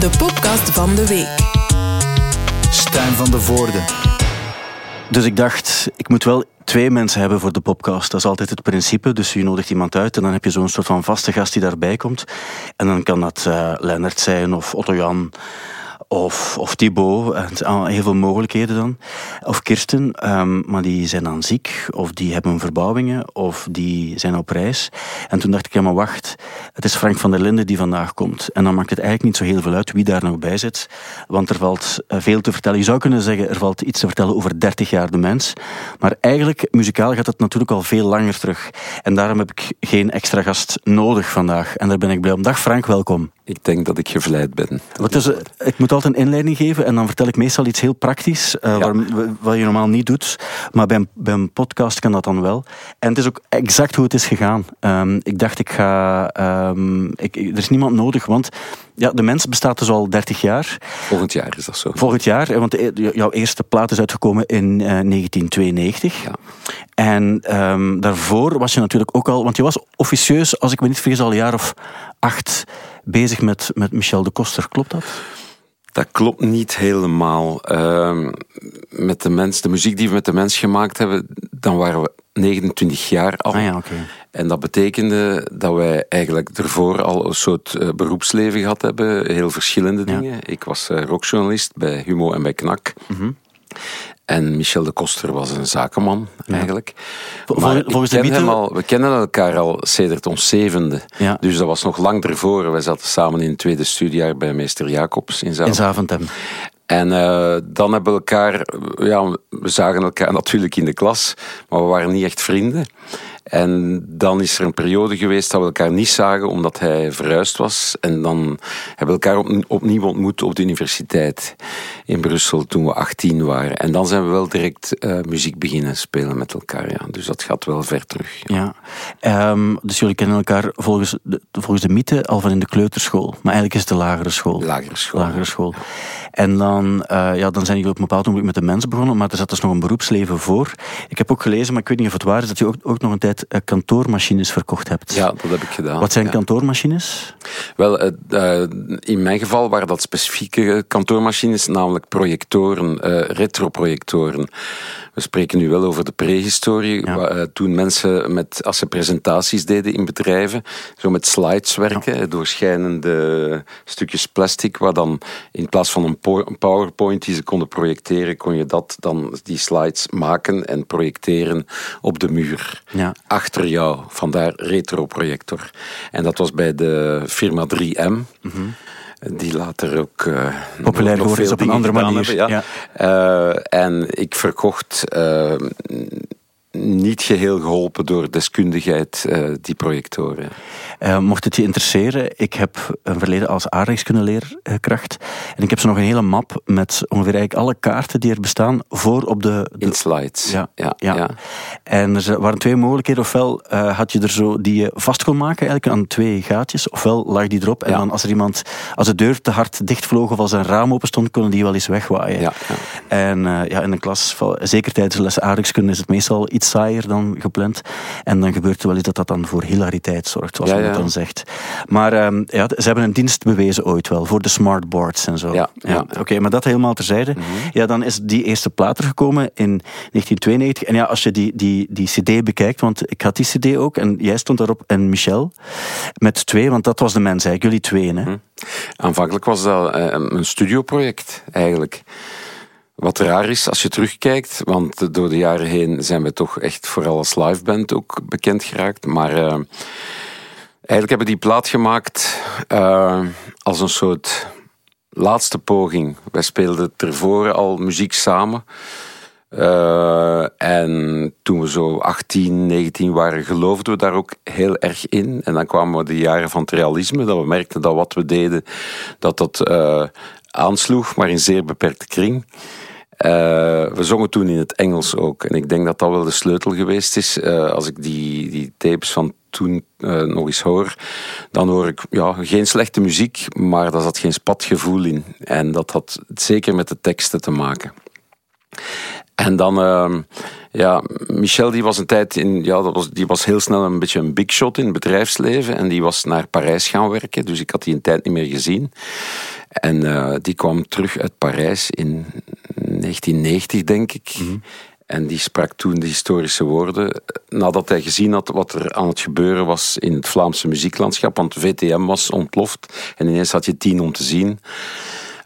de podcast van de week. Stijn van de Voorde. Dus ik dacht, ik moet wel twee mensen hebben voor de podcast. Dat is altijd het principe. Dus je nodigt iemand uit en dan heb je zo'n soort van vaste gast die daarbij komt. En dan kan dat uh, Lennart zijn of Otto Jan of, of Thibaut, heel veel mogelijkheden dan. Of Kirsten, um, maar die zijn dan ziek, of die hebben verbouwingen, of die zijn op reis. En toen dacht ik, ja maar wacht, het is Frank van der Linden die vandaag komt. En dan maakt het eigenlijk niet zo heel veel uit wie daar nog bij zit, want er valt eh, veel te vertellen. Je zou kunnen zeggen, er valt iets te vertellen over 30 jaar de mens. Maar eigenlijk, muzikaal gaat het natuurlijk al veel langer terug. En daarom heb ik geen extra gast nodig vandaag. En daar ben ik blij om. Dag Frank, welkom. Ik denk dat ik gevleid ben. Wat is, ik moet altijd een inleiding geven en dan vertel ik meestal iets heel praktisch, uh, ja. wat je normaal niet doet. Maar bij een, bij een, podcast kan dat dan wel. En het is ook exact hoe het is gegaan. Um, ik dacht, ik ga. Um, ik, er is niemand nodig, want ja, de mens bestaat dus al 30 jaar. Volgend jaar is dat zo. Volgend jaar, want jouw eerste plaat is uitgekomen in uh, 1992. Ja. En um, daarvoor was je natuurlijk ook al, want je was officieus, als ik me niet vergis, al een jaar of acht bezig met, met Michel de Koster. Klopt dat? Dat klopt niet helemaal. Uh, met de, mens, de muziek die we met de mens gemaakt hebben, dan waren we 29 jaar al. Ah ja, okay. En dat betekende dat wij eigenlijk ervoor al een soort uh, beroepsleven gehad hebben. Heel verschillende dingen. Ik was uh, rockjournalist bij Humo en bij Knak. Mm -hmm. En Michel de Koster was een zakenman, eigenlijk. Ja. Maar Volgens de mythe... al, we kennen elkaar al sedert ons zevende. Ja. Dus dat was nog lang ervoor. Wij zaten samen in het tweede studiejaar bij meester Jacobs in Zaventem. In Zaventem. En uh, dan hebben we elkaar... Ja, we zagen elkaar natuurlijk in de klas, maar we waren niet echt vrienden. En dan is er een periode geweest dat we elkaar niet zagen omdat hij verhuisd was. En dan hebben we elkaar op, opnieuw ontmoet op de universiteit in Brussel toen we 18 waren. En dan zijn we wel direct uh, muziek beginnen spelen met elkaar. Ja. Dus dat gaat wel ver terug. Ja. ja. Um, dus jullie kennen elkaar volgens de, volgens de mythe al van in de kleuterschool. Maar eigenlijk is het de lagere school. Lagere school. Lagere school. Ja. En dan, uh, ja, dan zijn jullie op een bepaald moment met de mens begonnen, maar er zat dus nog een beroepsleven voor. Ik heb ook gelezen, maar ik weet niet of het waar is, dat je ook, ook nog een tijd uh, kantoormachines verkocht hebt. Ja, dat heb ik gedaan. Wat zijn ja. kantoormachines? Wel, uh, in mijn geval waren dat specifieke kantoormachines, namelijk projectoren, retroprojectoren. We spreken nu wel over de prehistorie, ja. waar, toen mensen met, als ze presentaties deden in bedrijven, zo met slides werken, ja. doorschijnende stukjes plastic, waar dan in plaats van een PowerPoint die ze konden projecteren, kon je dat dan die slides maken en projecteren op de muur. Ja. Achter jou, vandaar retroprojector. En dat was bij de firma 3M. Mm -hmm. Die later ook uh, populair geworden is op een andere manier. Hebben, ja. ja. Uh, en ik verkocht uh, niet geheel geholpen door deskundigheid, uh, die projectoren. Uh, mocht het je interesseren, ik heb een verleden als aardrijkskunde-leerkracht. En ik heb zo nog een hele map met ongeveer eigenlijk alle kaarten die er bestaan voor op de... de... In slides. Ja, ja, ja. ja. En er waren twee mogelijkheden. Ofwel uh, had je er zo die je vast kon maken eigenlijk aan twee gaatjes. Ofwel lag die erop. En ja. dan als er iemand, als de deur te hard dichtvloog of als een raam open stond, konden die wel eens wegwaaien. Ja, ja. En ja, in de klas, zeker tijdens de les aardrijkskunde, is het meestal iets saaier dan gepland. En dan gebeurt er wel eens dat dat dan voor hilariteit zorgt, zoals ja, men ja. dan zegt. Maar um, ja, ze hebben een dienst bewezen ooit wel, voor de smartboards en zo. Ja. Oké, okay, maar dat helemaal terzijde. Mm -hmm. Ja, dan is die eerste plaat er gekomen in 1992. En ja, als je die, die, die cd bekijkt, want ik had die cd ook, en jij stond daarop, en Michel, met twee, want dat was de mens eigenlijk, jullie tweeën. Hè? -hmm. Aanvankelijk was dat uh, een studioproject, eigenlijk. Wat raar is als je terugkijkt, want door de jaren heen zijn we toch echt vooral als liveband ook bekend geraakt. Maar uh, eigenlijk hebben die plaat gemaakt uh, als een soort laatste poging. Wij speelden ervoor al muziek samen. Uh, en toen we zo 18, 19 waren, geloofden we daar ook heel erg in. En dan kwamen we de jaren van het realisme, dat we merkten dat wat we deden, dat dat aansloeg, maar in zeer beperkte kring. Uh, we zongen toen in het Engels ook. En ik denk dat dat wel de sleutel geweest is. Uh, als ik die, die tapes van toen uh, nog eens hoor, dan hoor ik ja, geen slechte muziek, maar daar zat geen spatgevoel in. En dat had zeker met de teksten te maken. En dan, uh, ja, Michel die was een tijd in, ja, dat was, die was heel snel een beetje een big shot in het bedrijfsleven. En die was naar Parijs gaan werken, dus ik had die een tijd niet meer gezien. En die kwam terug uit Parijs in 1990, denk ik. Mhm. En die sprak toen de historische woorden nadat hij gezien had wat er aan het gebeuren was in het Vlaamse muzieklandschap. Want VTM was ontploft en ineens had je tien om te zien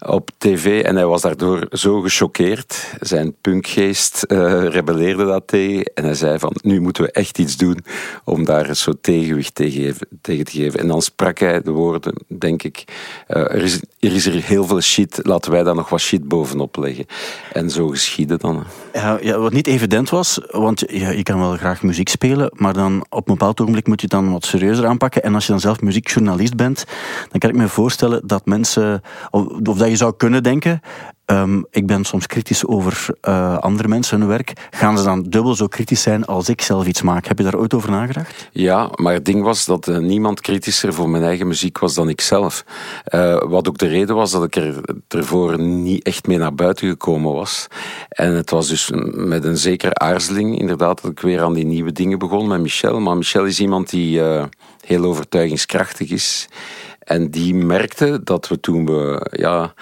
op tv en hij was daardoor zo gechoqueerd. Zijn punkgeest uh, rebelleerde dat tegen en hij zei van nu moeten we echt iets doen om daar een soort tegenwicht tegen, te geven. En dan sprak hij de woorden, denk ik, uh, er, is, er is er heel veel shit, laten wij daar nog wat shit bovenop leggen. En zo geschiedde dan. Ja, ja, wat niet evident was, want je kan wel graag muziek spelen, maar dan op een bepaald ogenblik moet je het dan wat serieuzer aanpakken. En als je dan zelf muziekjournalist bent, dan kan ik me voorstellen dat mensen, of, of dat je zou kunnen denken, um, ik ben soms kritisch over uh, andere mensen hun werk. Gaan ze dan dubbel zo kritisch zijn als ik zelf iets maak? Heb je daar ooit over nagedacht? Ja, maar het ding was dat uh, niemand kritischer voor mijn eigen muziek was dan ik zelf. Uh, wat ook de reden was dat ik er ervoor niet echt mee naar buiten gekomen was. En het was dus met een zekere aarzeling inderdaad dat ik weer aan die nieuwe dingen begon met Michel. Maar Michel is iemand die heel overtuigingskrachtig is. En die merkte dat we toen we ja,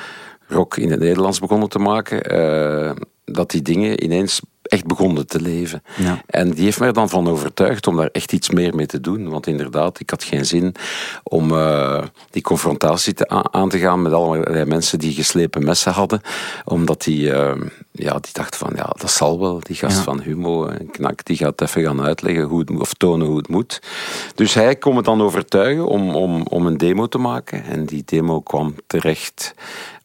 rock in het Nederlands begonnen te maken, uh, dat die dingen ineens echt begonnen te leven. Ja. En die heeft mij dan van overtuigd om daar echt iets meer mee te doen. Want inderdaad, ik had geen zin om uh, die confrontatie te, aan te gaan met allerlei mensen die geslepen messen hadden. Omdat die, uh, ja, die dachten van, ja, dat zal wel. Die gast van Humo, Knak, die gaat even gaan uitleggen hoe het, of tonen hoe het moet. Dus hij kon me dan overtuigen om, om, om een demo te maken. En die demo kwam terecht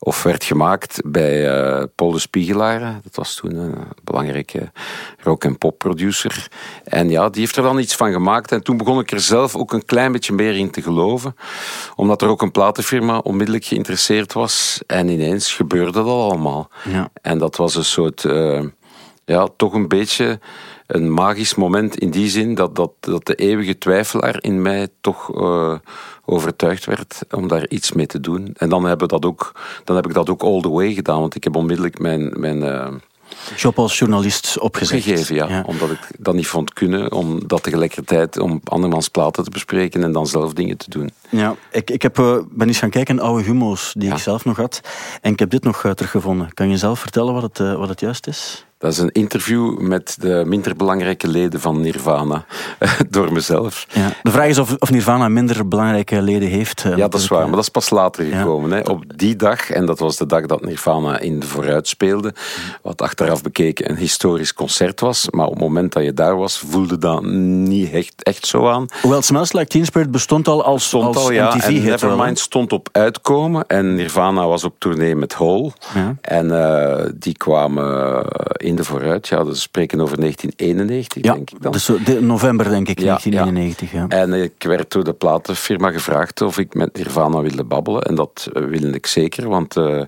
of werd gemaakt bij uh, Paul de Spiegelaar. Dat was toen een belangrijke rock- en pop-producer. En ja, die heeft er dan iets van gemaakt. En toen begon ik er zelf ook een klein beetje meer in te geloven. Omdat er ook een platenfirma onmiddellijk geïnteresseerd was. En ineens gebeurde dat allemaal. Ja. En dat was een soort, uh, ja, toch een beetje een magisch moment in die zin dat, dat, dat de eeuwige twijfelaar in mij toch uh, overtuigd werd om daar iets mee te doen. En dan, hebben dat ook, dan heb ik dat ook all the way gedaan, want ik heb onmiddellijk mijn. mijn uh, job als journalist opgezegd. Gegeven, ja, Omdat ik dat niet vond kunnen. Om dat tegelijkertijd om andermans platen te bespreken en dan zelf dingen te doen. Ja, ik, ik heb, uh, ben eens gaan kijken naar oude humo's die ik zelf nog had. En ik heb dit nog uh, teruggevonden. Kan je zelf vertellen wat het, uh, wat het juist is? Dat is een interview met de minder belangrijke leden van Nirvana, door mezelf. Ja. De vraag is of, of Nirvana minder belangrijke leden heeft. Ja, dat is waar, maar dat is pas later gekomen. Hè. Op die dag, en dat was de dag dat Nirvana in de vooruit speelde, wat achteraf bekeken een historisch concert was, maar op het moment dat je daar was, voelde dat niet echt, echt zo aan. Hoewel Smells Like Teen Spirit bestond al als, stond als al, ja, MTV. En Nevermind stond op uitkomen en Nirvana was op tournee met Hole. Ja. En uh, die kwamen in de vooruit. Ja, we spreken over 1991, denk ik dan. Dus november, denk ik, 1991. Ja. En ik werd door de platenfirma gevraagd of ik met Nirvana wilde babbelen. En dat wilde ik zeker, want... Uh,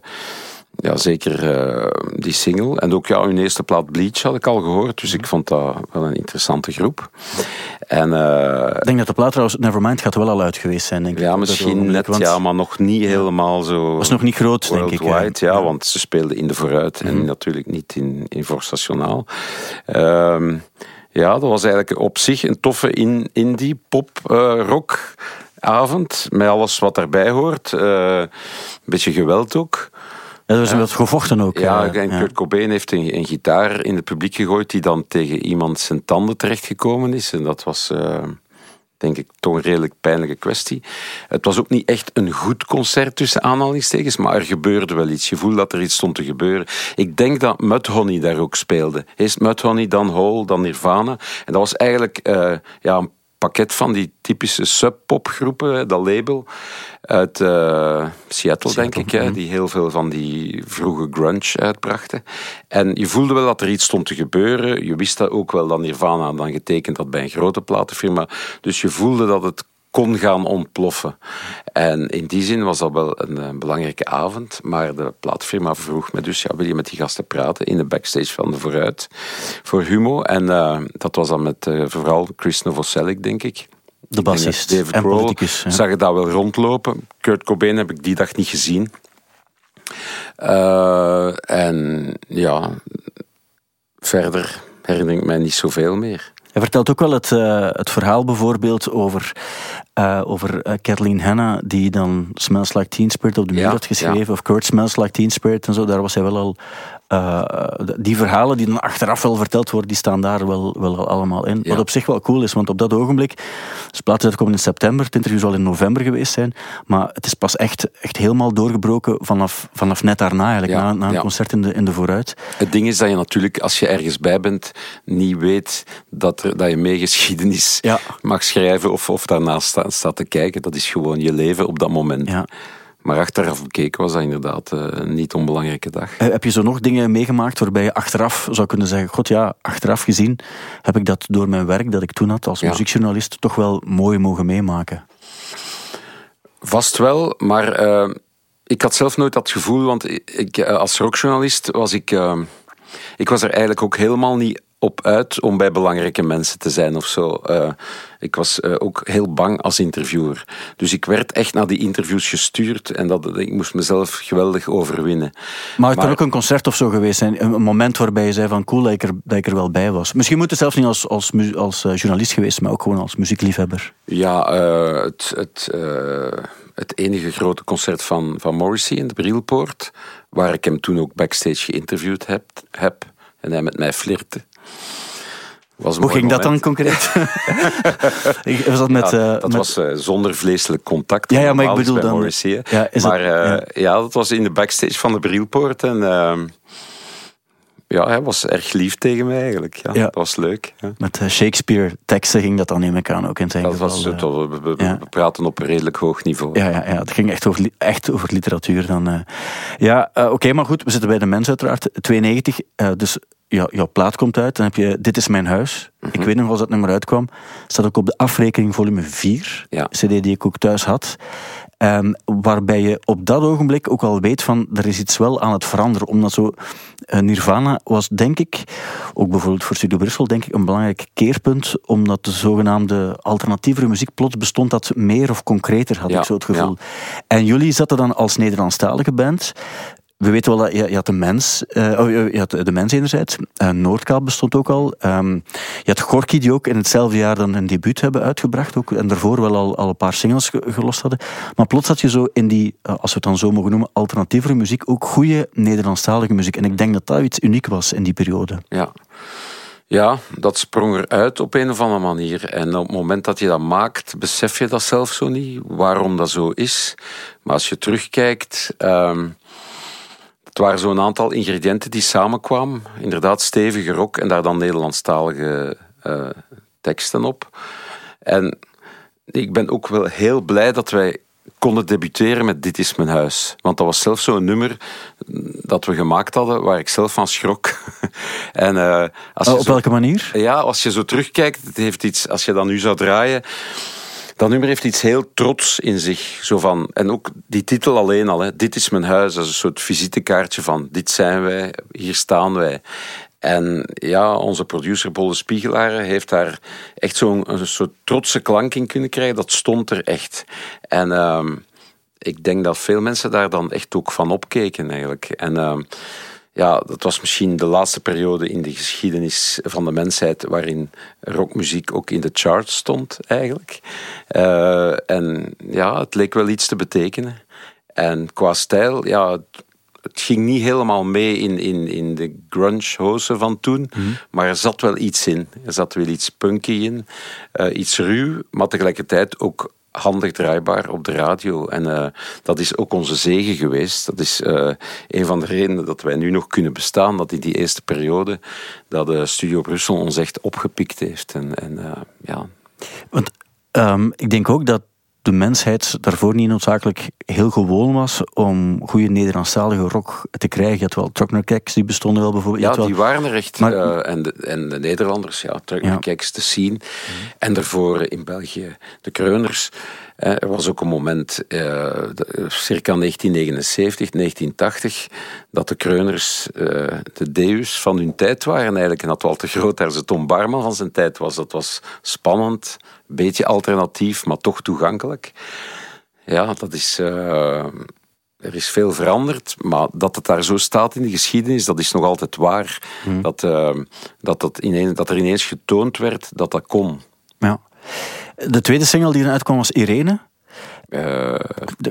ja, zeker uh, die single. En ook ja, hun eerste plaat Bleach had ik al gehoord. Dus ik vond dat wel een interessante groep. En, uh, ik denk dat de plaat trouwens, Nevermind, gaat wel al uit geweest zijn, denk ik. Ja, misschien net, want... ja, maar nog niet helemaal zo... Was nog niet groot, denk ik. Ja, ja, want ze speelden in de vooruit en mhm. natuurlijk niet in, in Forstationaal. Um, ja, dat was eigenlijk op zich een toffe in, indie pop uh, rock avond. Met alles wat daarbij hoort. een beetje geweld ook. Ja, er is gevochten ook. Ja, en Kurt Cobain heeft een, een, gitaar in het publiek gegooid die dan tegen iemand zijn tanden terechtgekomen is. En dat was, uh, denk ik, toch een redelijk pijnlijke kwestie. Het was ook niet echt een goed concert tussen aanhalingstekens, maar er gebeurde wel iets. Je voelde dat er iets stond te gebeuren. Ik denk dat Mudhoney daar ook speelde. Eerst Mudhoney, dan Hole, dan Nirvana. En dat was eigenlijk uh, ja, een pakket van die typische sub-popgroepen, dat label, uit uh, Seattle, denk ik, hè, die heel veel van die vroege grunge uitbrachten. En je voelde wel dat er iets stond te gebeuren. Je wist dat ook wel dat Nirvana dan getekend had bij een grote platenfirma. Dus je voelde dat het kon gaan ontploffen. En in die zin was dat wel een, een, belangrijke avond. Maar de plaatfirma vroeg me dus, ja, wil je met die gasten praten in de backstage van de Vooruit voor Humo? En uh, dat was dan met uh, vooral Chris Novoselic, denk ik. De bassist David en Grohl ja. zag je dat wel rondlopen. Kurt Cobain heb ik die dag niet gezien. Uh, en ja, verder herinner ik mij niet zoveel meer. Hij vertelt ook wel het, uh, het verhaal bijvoorbeeld over, uh, over Kathleen Hanna, die dan Smells Like Teen Spirit op de muur ja, had geschreven, ja. of Kurt Smells Like Teen Spirit en zo. Daar was hij wel al uh, die verhalen die dan achteraf wel verteld worden, die staan daar wel, wel allemaal in. Ja. Wat op zich wel cool is, want op dat ogenblik, dus plaats uitkomen in september, het interview zal in november geweest zijn, maar het is pas echt, echt helemaal doorgebroken vanaf, vanaf net daarna eigenlijk, ja, na, na, een ja. concert in de, in de vooruit. Het ding is dat je natuurlijk, als je ergens bij bent, niet weet dat, er, dat je mee geschiedenis mag schrijven of, of daarnaast staat, staat te kijken. Dat is gewoon je leven op dat moment. Maar achteraf bekeken was dat inderdaad uh, een niet onbelangrijke dag. Heb je zo nog dingen meegemaakt waarbij je achteraf zou kunnen zeggen: God ja, achteraf gezien heb ik dat door mijn werk dat ik toen had als ja. muziekjournalist toch wel mooi mogen meemaken? Vast wel, maar uh, ik had zelf nooit dat gevoel, want ik, als rockjournalist was ik. Uh, ik was er eigenlijk ook helemaal niet op uit om bij belangrijke mensen te zijn of zo. Uh, ik was uh, ook heel bang als interviewer. Dus ik werd echt naar die interviews gestuurd en dat, ik moest mezelf geweldig overwinnen. Maar het kan ook een concert of zo geweest zijn, een moment waarbij je zei van cool dat ik er, dat ik er wel bij was. Misschien moet het zelfs niet als, als, als uh, journalist geweest, maar ook gewoon als muziekliefhebber. Ja, het, het, het enige grote concert van, van Morrissey in de Brielpoort, waar ik hem toen ook backstage geïnterviewd heb, heb en hij met mij flirte. Was Hoe ging moment. dat dan concreet? was dat met, ja, dat met... was uh, zonder vleeselijk contact. Ja, ja maar ik bedoel dan... Morrissey, ja, maar uh, ja. ja. dat was in de backstage van de Brielpoort. En uh, ja, hij was erg lief tegen mij eigenlijk. Ja, Dat was leuk. Ja. Met Shakespeare-teksten ging dat dan neem ik aan ook in zijn dat geval. Was, we, we, we praten op een redelijk hoog niveau. Ja, ja, ja het ging echt over, echt over literatuur dan. ja, oké, maar goed, we zitten bij de mens uiteraard. 92, dus ja, jouw plaat komt uit, dan heb je Dit is mijn huis. Mm -hmm. Ik weet nog als dat nummer uitkwam. Staat ook op de afrekening volume 4. Ja. CD die ik ook thuis had. Um, waarbij je op dat ogenblik ook al weet van er is iets wel aan het veranderen. Omdat zo uh, Nirvana was denk ik, ook bijvoorbeeld voor Studio Brussel, denk ik een belangrijk keerpunt. Omdat de zogenaamde alternatieve muziek plots bestond dat meer of concreter, had ja, ik zo het gevoel. Ja. En jullie zaten dan als Nederlandstalige band we weten wel dat je, je had de mens, uh, oh, je had de mens enerzijds. Uh, Noordkaap bestond ook al. Um, je had Gorky die ook in hetzelfde jaar dan een debuut hebben uitgebracht. Ook, en daarvoor wel al, al een paar singles ge, gelost hadden. Maar plots had je zo in die, als we het dan zo mogen noemen, alternatieve muziek ook goede Nederlandstalige muziek. En ik denk dat dat iets uniek was in die periode. Ja. Ja, dat sprong eruit op een of andere manier. En op het moment dat je dat maakt, besef je dat zelf zo niet, waarom dat zo is. Maar als je terugkijkt, um, het waren zo'n aantal ingrediënten die samenkwamen. Inderdaad, stevige rock en daar dan Nederlandstalige uh, teksten op. En ik ben ook wel heel blij dat wij konden debuteren met Dit is mijn huis. Want dat was zelf zo'n nummer dat we gemaakt hadden waar ik zelf van schrok. en, uh, als oh, op zo, welke manier? Ja, als je zo terugkijkt, het heeft iets, als je dat nu zou draaien dat nummer heeft iets heel trots in zich. Zo van, en ook die titel alleen al, hè, dit is mijn huis, dat is een soort visitekaartje van dit zijn wij, hier staan wij. En ja, onze producer Bolle Spiegelaar heeft daar echt zo'n soort trotse klank in kunnen krijgen. Dat stond er echt. En uh, ik denk dat veel mensen daar dan echt ook van opkeken eigenlijk. En uh, ja, dat was misschien de laatste periode in de geschiedenis van de mensheid waarin rockmuziek ook in de charts stond, eigenlijk. Uh, en ja, het leek wel iets te betekenen. En qua stijl, ja, het ging niet helemaal mee in, in, in de grunge-hozen van toen, mm. maar er zat wel iets in. Er zat wel iets punky in, uh, iets ruw, maar tegelijkertijd ook handig draaibaar op de radio. En uh, dat is ook onze zegen geweest. Dat is uh, een van de redenen dat wij nu nog kunnen bestaan. Dat in die eerste periode dat de Studio Brussel ons echt opgepikt heeft. En, en ja. Want um, ik denk ook dat de mensheid daarvoor niet noodzakelijk heel gewoon was om goede Nederlandstalige rock te krijgen. Je had wel Truckner die bestonden wel bijvoorbeeld. Ja, wel... die waren er echt. Maar... Uh, en, de, en de Nederlanders, ja, Truckner ja. te zien. Mm. En daarvoor in België de Kreuners. Er was ook een moment, uh, circa 1979, 1980, dat de kreuners de deus van hun tijd waren eigenlijk. En dat Walter Groot daar zijn Tom Barman van zijn tijd was. Dat was spannend, beetje alternatief, maar toch toegankelijk. Ja, dat is... Uh, er is veel veranderd, maar dat het daar zo staat in de geschiedenis, dat is nog altijd waar. Hmm. Dat, uh, dat, dat, ineens, dat er ineens getoond werd dat dat kon. Ja. De tweede single die eruit kwam was Irene. Uh,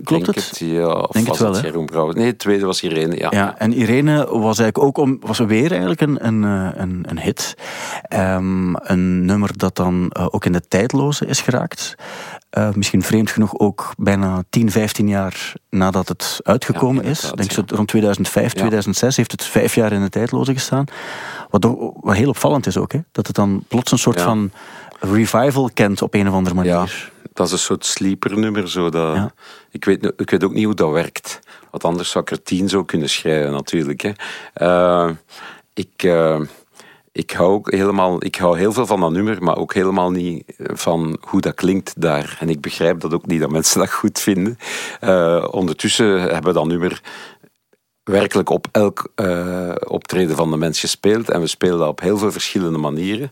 Klopt het? het? Ja, of denk was het wel, het Jeroen? Nee, het tweede was Irene, ja. ja. En Irene was eigenlijk ook om, was weer eigenlijk een, een, een, een hit. Um, een nummer dat dan uh, ook in de tijdloze is geraakt. Uh, misschien vreemd genoeg ook bijna 10, 15 jaar nadat het uitgekomen ja, is. Denk ja. rond 2005, 2006 heeft het vijf jaar in de tijdloze gestaan. Wat, wat heel opvallend is ook, hè? dat het dan plots een soort van revival kent op een of andere manier. Dat is een soort sleepernummer. Zo dat, ja. ik, weet, ik weet ook niet hoe dat werkt. Want anders zou ik er tien zo kunnen schrijven, natuurlijk. Hè. Uh, ik, uh, ik, hou ook helemaal, ik hou heel veel van dat nummer, maar ook helemaal niet van hoe dat klinkt daar. En ik begrijp dat ook niet, dat mensen dat goed vinden. Uh, ondertussen hebben we dat nummer werkelijk op elk optreden van de mens gespeeld. En we spelen dat op heel veel verschillende manieren.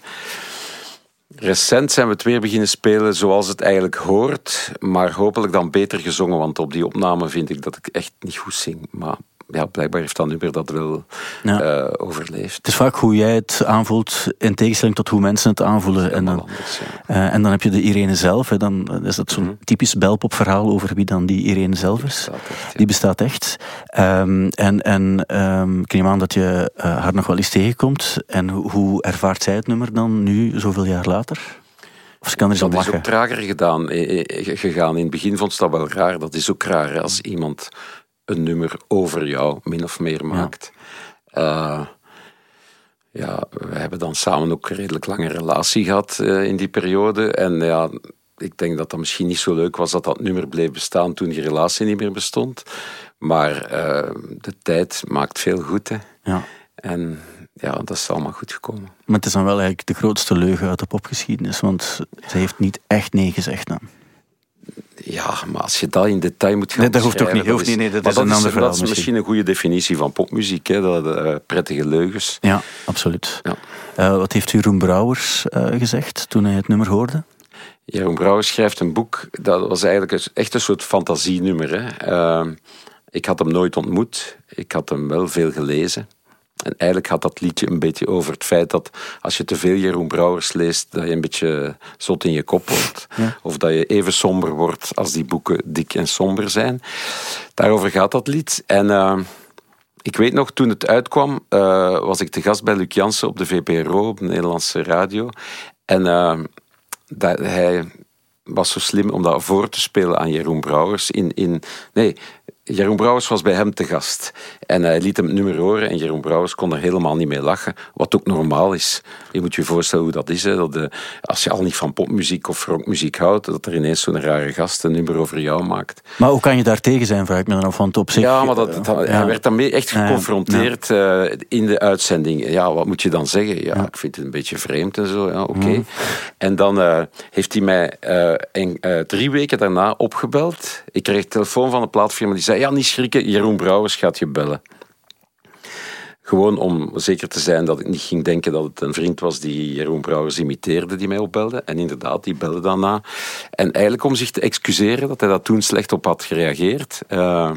Recent zijn we het weer beginnen spelen zoals het eigenlijk hoort, maar hopelijk dan beter gezongen, want op die opname vind ik dat ik echt niet goed zing. Maar ja, blijkbaar heeft dat nummer dat wel ja. uh, overleefd. Het is vaak hoe jij het aanvoelt, in tegenstelling tot hoe mensen het aanvoelen. En dan, anders, ja. uh, en dan heb je de Irene zelf, hè, dan is dat zo'n mm -hmm. typisch belpopverhaal over wie dan die Irene zelf is. Die bestaat echt. Ja. Die bestaat echt. Um, en en um, ik neem aan dat je uh, haar nog wel eens tegenkomt. En hoe, hoe ervaart zij het nummer dan nu, zoveel jaar later? Of kan er dat is ook trager gedaan, gegaan. In het begin vond ze dat wel raar. Dat is ook raar als iemand een nummer over jou min of meer maakt. Ja. Uh, ja, we hebben dan samen ook een redelijk lange relatie gehad uh, in die periode. En ja, ik denk dat dat misschien niet zo leuk was dat dat nummer bleef bestaan toen die relatie niet meer bestond. Maar uh, de tijd maakt veel goed. Hè. Ja. En ja, dat is allemaal goed gekomen. Maar het is dan wel eigenlijk de grootste leugen uit de popgeschiedenis, want ze heeft niet echt nee gezegd dan. Ja, maar als je dat in detail moet gaan Nee, dat hoeft toch niet. Hoeft niet nee, dat is een dat ander is, verhaal dat is misschien een goede definitie van popmuziek, hè, dat, uh, prettige leugens. Ja, absoluut. Ja. Uh, wat heeft Jeroen Brouwers uh, gezegd toen hij het nummer hoorde? Jeroen Brouwers schrijft een boek, dat was eigenlijk echt een soort fantasienummer. Hè. Uh, ik had hem nooit ontmoet, ik had hem wel veel gelezen. En eigenlijk gaat dat liedje een beetje over het feit dat als je te veel Jeroen Brouwers leest, dat je een beetje zot in je kop wordt. Ja. Of dat je even somber wordt als die boeken dik en somber zijn. Daarover gaat dat lied. En uh, ik weet nog, toen het uitkwam, uh, was ik te gast bij Luc Jansen op de VPRO, op de Nederlandse radio. En uh, dat, hij was zo slim om dat voor te spelen aan Jeroen Brouwers. In, in, nee, Jeroen Brouwers was bij hem te gast. En hij liet hem het nummer horen en Jeroen Brouwers kon er helemaal niet mee lachen. Wat ook normaal is. Je moet je voorstellen hoe dat is. Hè, dat de, als je al niet van popmuziek of rockmuziek houdt, dat er ineens zo'n rare gast een nummer over jou maakt. Maar hoe kan je daar tegen zijn, vraag ik me dan af. Want op zich... Ja, maar dat, dat, ja. hij werd daarmee echt geconfronteerd ja. uh, in de uitzending. Ja, wat moet je dan zeggen? Ja, ja. ik vind het een beetje vreemd en zo. Ja, oké. Okay. Mm. En dan uh, heeft hij mij uh, en, drie weken daarna opgebeld. Ik kreeg telefoon van de plaatfirma die zei ja, niet schrikken, Jeroen Brouwers gaat je bellen. Gewoon om zeker te zijn dat ik niet ging denken dat het een vriend was die Jeroen Brouwers imiteerde, die mij opbelde. En inderdaad, die belde daarna. En eigenlijk om zich te excuseren dat hij dat toen slecht op had gereageerd. Uh,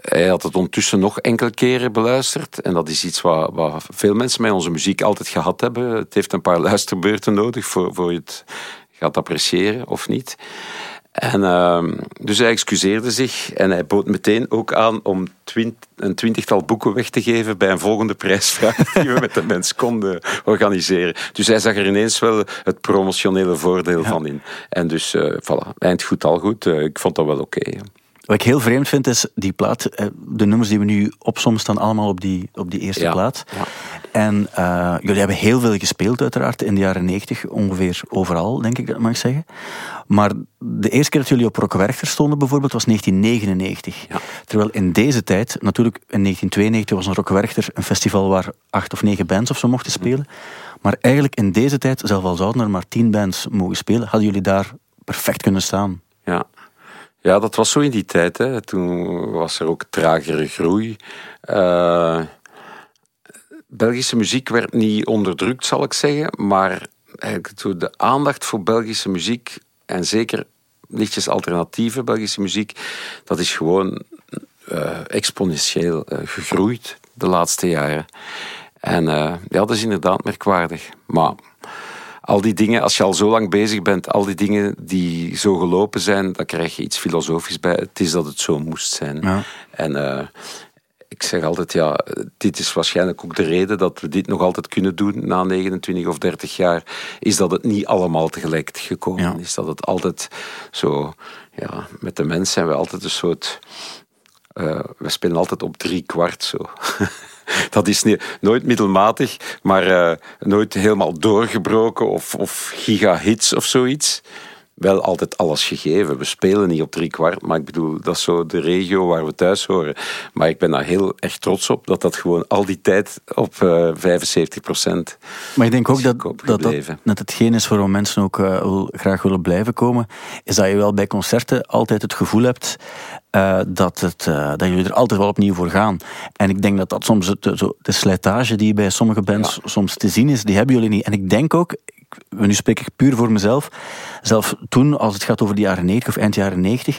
hij had het ondertussen nog enkele keren beluisterd. En dat is iets wat, wat veel mensen met onze muziek altijd gehad hebben. Het heeft een paar luisterbeurten nodig voor, voor je het gaat appreciëren of niet. En, uh, dus hij excuseerde zich en hij bood meteen ook aan om twint, een twintigtal boeken weg te geven bij een volgende prijsvraag die we met de mens konden organiseren. Dus hij zag er ineens wel het promotionele voordeel ja. van in. En dus, uh, voilà, eind goed al goed. Uh, ik vond dat wel oké. Okay, wat ik heel vreemd vind is die plaat, de nummers die we nu opzommen staan allemaal op die, op die eerste ja. plaat. Ja. En uh, jullie hebben heel veel gespeeld uiteraard in de jaren 90, ongeveer overal denk ik dat mag ik zeggen. Maar de eerste keer dat jullie op Rock Werchter stonden bijvoorbeeld was 1999. Ja. Terwijl in deze tijd, natuurlijk in 1992 was een Rock Werchter een festival waar acht of negen bands of zo mochten spelen. Maar eigenlijk in deze tijd, zelfs al zouden er maar tien bands mogen spelen, hadden jullie daar perfect kunnen staan. Ja. Ja, dat was zo in die tijd. Hè. Toen was er ook tragere groei. Uh, Belgische muziek werd niet onderdrukt, zal ik zeggen. Maar de aandacht voor Belgische muziek, en zeker lichtjes alternatieve Belgische muziek, dat is gewoon exponentieel gegroeid de laatste jaren. En ja, dat is inderdaad merkwaardig. Maar al die dingen, als je al zo lang bezig bent, al die dingen die zo gelopen zijn, dan krijg je iets filosofisch bij. Het is dat het zo moest zijn. Ja. En uh, ik zeg altijd, ja, dit is waarschijnlijk ook de reden dat we dit nog altijd kunnen doen na 29 of 30 jaar, is dat het niet allemaal tegelijk gekomen is. Dat het altijd zo, ja, met de mens zijn we altijd een soort, uh, we spelen altijd op drie kwart zo. dat is niet, nooit middelmatig, maar uh, nooit helemaal doorgebroken of, of gigahits of zoiets wel altijd alles gegeven. We spelen niet op drie kwart, maar ik bedoel, dat is zo de regio waar we thuis horen. Maar ik ben daar heel erg trots op dat dat gewoon al die tijd op uh, eh, 75 procent. Maar ik denk ook dat dat, dat net hetgeen is waarom mensen ook uh, graag willen blijven komen, is dat je wel bij concerten altijd het gevoel hebt uh, dat, het, dat jullie er altijd wel opnieuw voor gaan. En ik denk dat dat soms de, zo, de slijtage die bij sommige bands soms te zien is, die hebben jullie niet. En ik denk ook, nu spreek ik puur voor mezelf, zelf toen, als het gaat over de jaren 90 of eind jaren 90,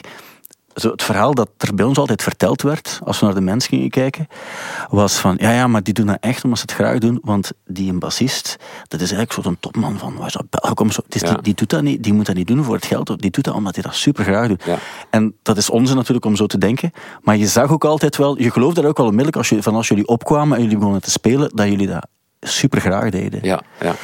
zo het verhaal dat er bij ons altijd verteld werd, als we naar de mensen gingen kijken, was van, ja, ja, maar die doen dat echt omdat ze het graag doen, want die een bassist, dat is eigenlijk zo'n topman van, waar is dat Belgium, zo, die, die, doet dat niet, die moet dat niet doen voor het geld, die doet dat omdat hij dat super graag doet. Ja. En dat is onze natuurlijk om zo te denken, maar je zag ook altijd wel, je geloofde daar ook wel onmiddellijk, als, je, van als jullie opkwamen en jullie begonnen te spelen, dat jullie dat super graag deden. Ja, ja.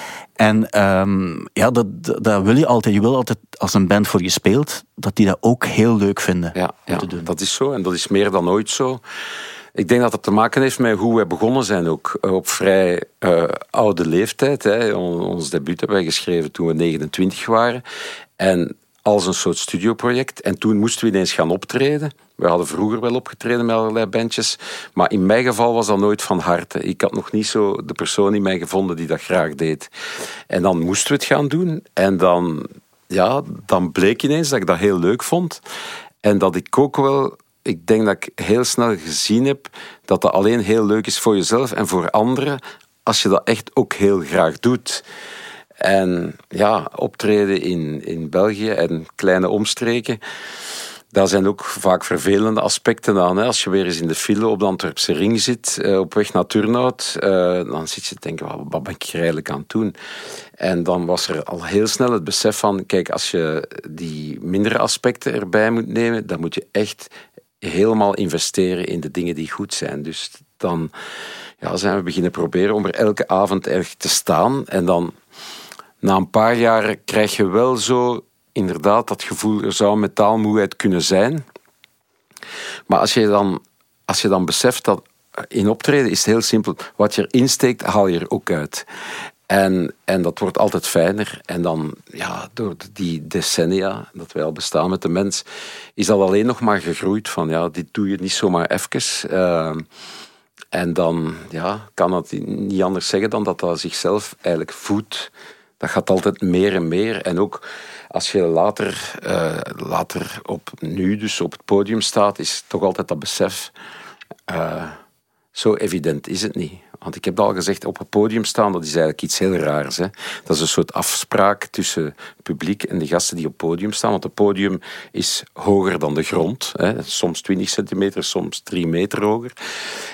En um, ja, dat, dat wil je altijd. Je wil altijd, als een band voor je speelt, dat die dat ook heel leuk vinden ja, ja, te doen. Dat is zo en dat is meer dan ooit zo. Ik denk dat het te maken heeft met hoe wij begonnen zijn ook. Eh, op vrij uh, oude leeftijd. Hè. Ons debuut hebben wij geschreven toen we 29 waren. En als een soort studioproject. En toen moesten we ineens gaan optreden. We hadden vroeger wel opgetreden met allerlei bandjes. Maar in mijn geval was dat nooit van harte. Ik had nog niet zo de persoon in mij gevonden die dat graag deed. En dan moesten we het gaan doen. En dan, ja, dan bleek ineens dat ik dat heel leuk vond. En dat ik ook wel ik denk dat ik heel snel gezien heb dat dat alleen heel leuk is voor jezelf en voor anderen als je dat echt ook heel graag doet. En ja, optreden in, in België en kleine omstreken. Daar zijn ook vaak vervelende aspecten aan. Hè. Als je weer eens in de file op de Antwerpse ring zit, eh, op weg naar Turnhout, eh, dan zit je te denken, wat, ben ik hier eigenlijk aan het doen? En dan was er al heel snel het besef van, kijk, als je die mindere aspecten erbij moet nemen, dan moet je echt helemaal investeren in de dingen die goed zijn. Dus dan ja, zijn we beginnen proberen om er elke avond erg te staan en dan na een paar jaar krijg je wel zo inderdaad dat gevoel, er zou metaalmoeheid kunnen zijn. Maar als je dan, als je dan beseft dat in optreden is het heel simpel, wat je erin steekt, haal je er ook uit. En, en dat wordt altijd fijner. En dan, ja, door die decennia dat wij al bestaan met de mens, is dat alleen nog maar gegroeid van, ja, dit doe je niet zomaar even. Uh, en dan, ja, kan het niet anders zeggen dan dat dat zichzelf eigenlijk voedt dat gaat altijd meer en meer. En ook als je later, uh, later op, nu dus op het podium staat, is toch altijd dat besef. Uh, zo evident is het niet. Want ik heb al gezegd, op het podium staan, dat is eigenlijk iets heel raars. Hè? Dat is een soort afspraak tussen het publiek en de gasten die op het podium staan. Want het podium is hoger dan de grond. Hè? Soms 20 centimeter, soms 3 meter hoger.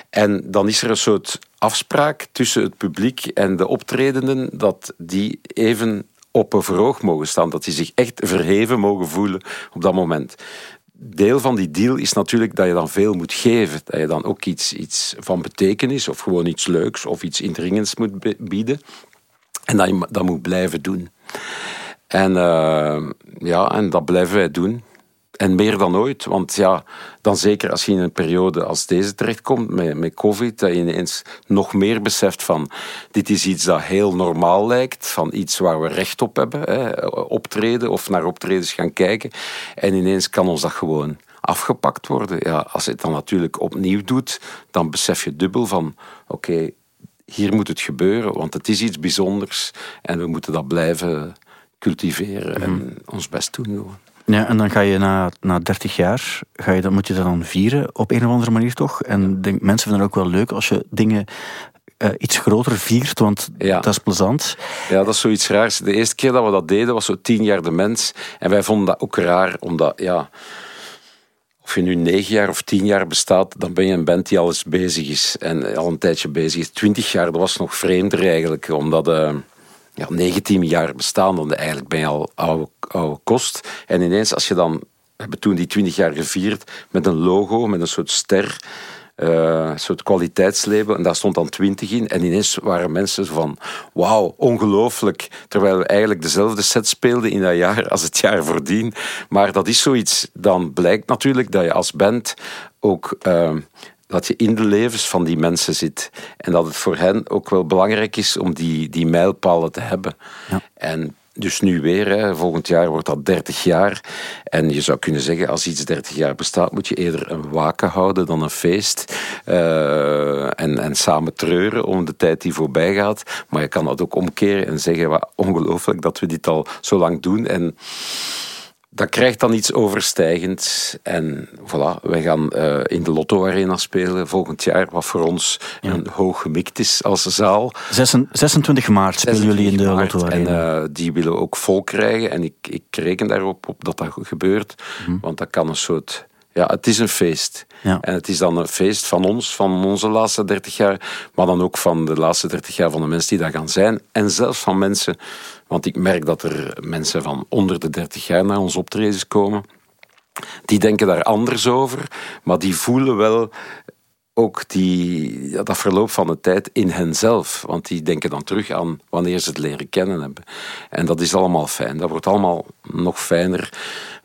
En dan is er een soort afspraak tussen het publiek en de optredenden dat die even op een verhoog mogen staan. Dat die zich echt verheven mogen voelen op dat moment deel van die deal is natuurlijk dat je dan veel moet geven. Dat je dan ook iets, iets van betekenis of gewoon iets leuks of iets indringends moet bieden. En dat je dat moet blijven doen. En, uh, ja, en dat blijven wij doen. En meer dan ooit, want ja, dan zeker als je in een periode als deze terechtkomt met, met COVID, dat je ineens nog meer beseft van dit is iets dat heel normaal lijkt, van iets waar we recht op hebben, hè, optreden of naar optredens gaan kijken. En ineens kan ons dat gewoon afgepakt worden. Ja, als je het dan natuurlijk opnieuw doet, dan besef je dubbel van oké, hier moet het gebeuren, want het is iets bijzonders en we moeten dat blijven cultiveren en mhm. ons best doen. Gewoon. Ja, en dan ga je na, na 30 jaar, ga je, dan moet je dat dan vieren op een of andere manier toch? En denk, mensen vinden het ook wel leuk als je dingen uh, iets groter viert, want dat is plezant. Ja, dat is zoiets raars. De eerste keer dat we dat deden was zo tien jaar de mens. En wij vonden dat ook raar, omdat ja, of je nu negen jaar of tien jaar bestaat, dan ben je een band die al eens bezig is. En al een tijdje bezig is. Twintig jaar, dat was nog vreemder eigenlijk. Omdat uh, ja, 19 jaar bestaan, dan eigenlijk ben je al oude, oude kost. En ineens, als je dan... We hebben toen die twintig jaar gevierd met een logo, met een soort ster uh, soort kwaliteitslabel. En daar stond dan 20 in. En ineens waren mensen van, wauw, ongelooflijk. Terwijl we eigenlijk dezelfde set speelden in dat jaar als het jaar voordien. Maar dat is zoiets, dan blijkt natuurlijk dat je als band ook... Uh, dat je in de levens van die mensen zit. En dat het voor hen ook wel belangrijk is om die, die mijlpalen te hebben. Ja. En dus nu weer, hè, volgend jaar wordt dat 30 jaar. En je zou kunnen zeggen, als iets 30 jaar bestaat, moet je eerder een waken houden dan een feest. Uh, en, en samen treuren om de tijd die voorbij gaat. Maar je kan dat ook omkeren en zeggen, wat ongelooflijk dat we dit al zo lang doen. En dat krijgt dan iets overstijgends. En voilà, wij gaan uh, in de Lotto Arena spelen volgend jaar, wat voor ons ja. een hoog gemikt is als zaal. 26 maart spelen jullie in de Lotto Arena. En uh, die willen we ook vol krijgen. En ik, ik reken daarop op dat dat gebeurt. Mm. Want dat kan een soort ja, het is een feest. Ja. En het is dan een feest van ons, van onze laatste 30 jaar, maar dan ook van de laatste 30 jaar van de mensen die daar gaan zijn. En zelfs van mensen, want ik merk dat er mensen van onder de 30 jaar naar ons optredens komen. Die denken daar anders over, maar die voelen wel ook die, ja, dat verloop van de tijd in henzelf. Want die denken dan terug aan wanneer ze het leren kennen hebben. En dat is allemaal fijn. Dat wordt allemaal nog fijner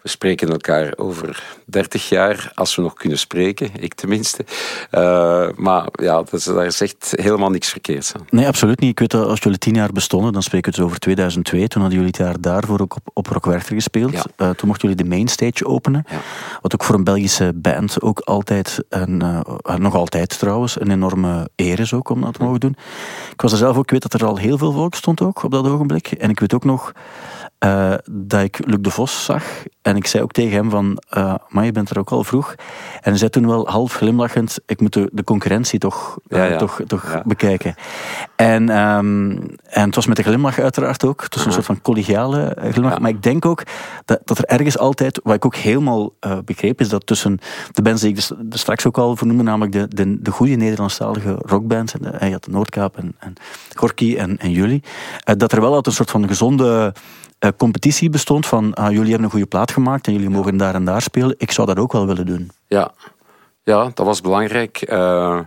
we spreken elkaar over 30 jaar, als we nog kunnen spreken, ik tenminste. Uh, maar ja, dat is, daar is echt helemaal niks verkeerds aan. Nee, absoluut niet. Ik weet dat als jullie tien jaar bestonden, dan spreken we het over 2002. Toen hadden jullie het jaar daarvoor ook op, op Rockwerchter gespeeld. Ja. Uh, toen mochten jullie de mainstage openen. Ja. Wat ook voor een Belgische band ook altijd, en uh, nog altijd trouwens, een enorme eer is ook om dat te mogen doen. Ik was er zelf ook, ik weet dat er al heel veel volk stond ook op dat ogenblik. En ik weet ook nog uh, dat ik Luc de Vos zag. En ik zei ook tegen hem van, uh, maar je bent er ook al vroeg. En hij zei toen wel half glimlachend, ik moet de, de concurrentie toch, uh, ja, ja. toch, toch ja. bekijken. En, um, en het was met een glimlach uiteraard ook. Het was een soort van collegiale glimlach. Maar ik denk ook dat, dat er ergens altijd, wat ik ook helemaal begreep, is dat tussen de bands die ik dus, dus straks ook al vernoemde, namelijk de, de, de goede Nederlandstalige rockbands, en de, je had de Noordkaap en, en Gorky en, en jullie, dat er wel altijd een soort van gezonde competitie bestond van ah, jullie hebben een goede plaat gemaakt en jullie mogen daar en daar spelen. Ik zou dat ook wel willen doen. Ja, ja dat was belangrijk. Uh,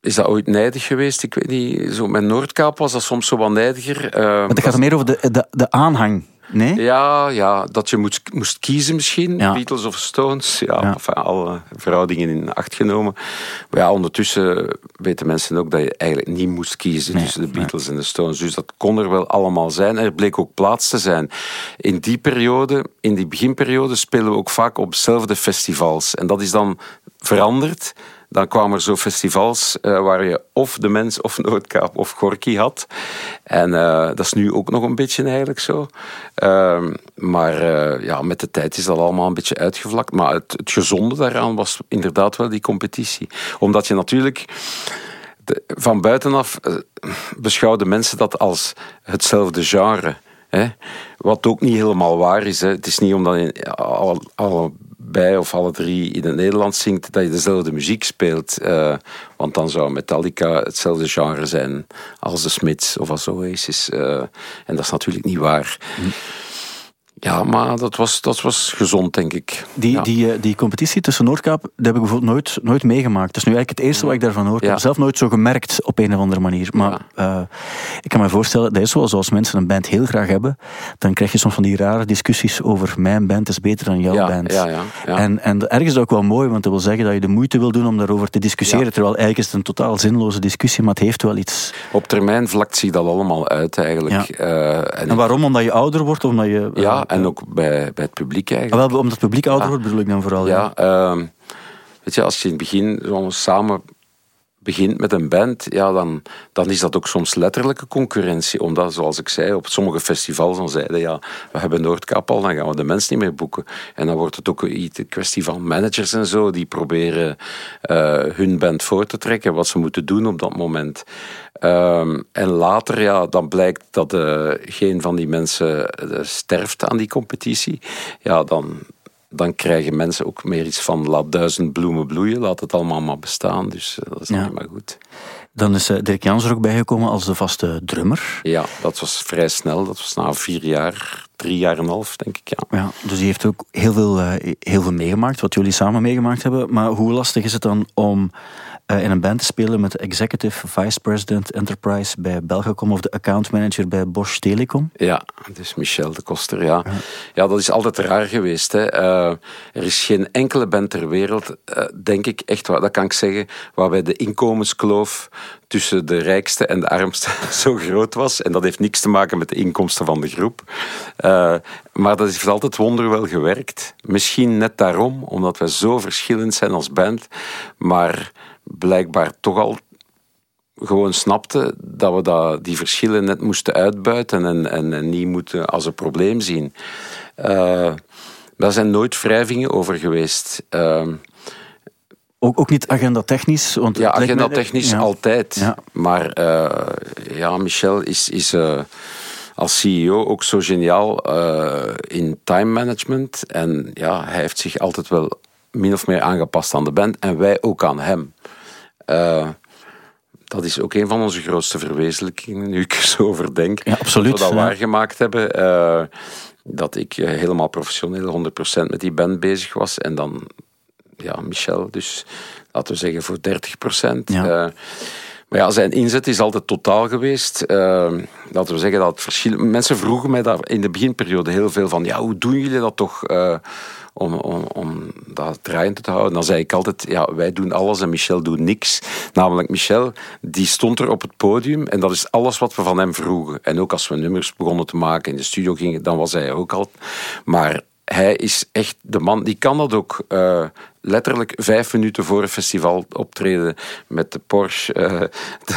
is dat ooit nijdig geweest? Ik weet niet. Zo met Noordkaap was dat soms zo wat nijdiger. Uh, maar het gaat meer over de, de, de aanhang. Nee? Ja, ja, dat je moest, moest kiezen misschien, ja. Beatles of Stones. Ja, ja. Enfin, alle verhoudingen in acht genomen. Maar ja, ondertussen weten mensen ook dat je eigenlijk niet moest kiezen nee, tussen de Beatles nee. en de Stones. Dus dat kon er wel allemaal zijn. Er bleek ook plaats te zijn. In die periode, in die beginperiode, spelen we ook vaak op dezelfde festivals. En dat is dan veranderd dan kwamen er zo festivals uh, waar je of de mens of Noordkaap of Gorky had. En uh, dat is nu ook nog een beetje eigenlijk zo. Uh, maar uh, ja, met de tijd is dat allemaal een beetje uitgevlakt. Maar het, het gezonde daaraan was inderdaad wel die competitie. Omdat je natuurlijk van buitenaf beschouwden mensen dat als hetzelfde genre. Hè? Wat ook niet helemaal waar is. Hè? Het is niet omdat je alle, alle bij of alle drie in het Nederlands zingt, dat je dezelfde muziek speelt. Uh, want dan zou Metallica hetzelfde genre zijn als de Smiths of als Oasis. Uh, en dat is natuurlijk niet waar. Hm. Ja, maar dat was, dat was gezond, denk ik. Die, ja. die, die competitie tussen Noordkaap, dat heb ik bijvoorbeeld nooit, nooit meegemaakt. Dat is nu eigenlijk het eerste wat ik daarvan hoor. Ik ja. heb zelf nooit zo gemerkt op een of andere manier. Maar ja. uh, ik kan me voorstellen, dat is zoals als mensen een band heel graag hebben, dan krijg je soms van die rare discussies over mijn band is beter dan jouw band. En, en ergens is dat ook wel mooi, want dat wil zeggen dat je de moeite wil doen om daarover te discussiëren. Terwijl eigenlijk is het een totaal zinloze discussie, maar het heeft wel iets. Op termijn vlakt zich dat allemaal uit eigenlijk. Uh, en, en waarom? Omdat je ouder wordt? Omdat je, ja, en ook bij, bij het publiek eigenlijk. Ah, wel, omdat het publiek ouder ja. wordt, bedoel ik dan vooral. Ja, ja. Uh, weet je, als je in het begin zo samen begint met een band, ja, dan, dan is dat ook soms letterlijke concurrentie. Omdat, zoals ik zei, op sommige festivals dan zeiden, ja, we hebben Noordkap al, dan gaan we de mensen niet meer boeken. En dan wordt het ook een kwestie van managers en zo, die proberen uh, hun band voor te trekken, wat ze moeten doen op dat moment. Um, en later, ja, dan blijkt dat uh, geen van die mensen uh, sterft aan die competitie. Ja, dan, dan krijgen mensen ook meer iets van laat duizend bloemen bloeien, laat het allemaal maar bestaan. Dus dat is niet meer goed. Dan is Dirk Jans er ook bijgekomen als de vaste drummer. Ja, dat was vrij snel. Dat was na vier jaar, drie jaar en een half, denk ik. Ja. ja dus die heeft ook heel veel, heel veel meegemaakt, wat jullie samen meegemaakt hebben. Maar hoe lastig is het dan om uh, in een band te spelen met Executive Vice President Enterprise bij Belgacom of de Account Manager bij Bosch Telecom. Ja, dus Michel de Koster, ja. Ja, dat is altijd raar geweest. Hè. Uh, er is geen enkele band ter wereld, uh, denk ik echt, dat kan ik zeggen, waarbij de inkomenskloof tussen de rijkste en de armste zo groot was. En dat heeft niks te maken met de inkomsten van de groep. maar dat heeft altijd wonderwel gewerkt. Misschien net daarom, omdat we zo verschillend zijn als band. Maar blijkbaar toch al gewoon snapte dat we dat, die verschillen net moesten uitbuiten en, en, en niet moeten als een probleem zien. Uh, daar zijn nooit wrijvingen over geweest. Uh, ook, ook niet agenda-technisch? Want ja, agenda-technisch altijd. Ja. Maar uh, ja, Michel is, is uh, als CEO ook zo geniaal in time management. En ja, hij heeft zich altijd wel min of meer aangepast aan de band en wij ook aan hem. Uh, dat is ook een van onze grootste verwezenlijkingen, nu ik er zo over denk. Ja, absoluut. Dat we dat waargemaakt hebben. Uh, dat ik eh, helemaal professioneel 100% met die band bezig was. En dan, ja, Michel, dus laten we zeggen voor 30%. Ja. Uh, maar ja, zijn inzet is altijd totaal geweest. Uh, laten we zeggen dat het verschil. Mensen vroegen mij daar in de beginperiode heel veel van: ja, hoe doen jullie dat toch? Uh, om, om, om dat draaiend te houden. Dan zei ik altijd, ja, wij doen alles en Michel doet niks. Namelijk Michel, die stond er op het podium en dat is alles wat we van hem vroegen. En ook als we nummers begonnen te maken, in de studio gingen, dan was hij ook al. Maar hij is echt de man, die kan dat ook uh, letterlijk vijf minuten voor een festival optreden met de Porsche uh,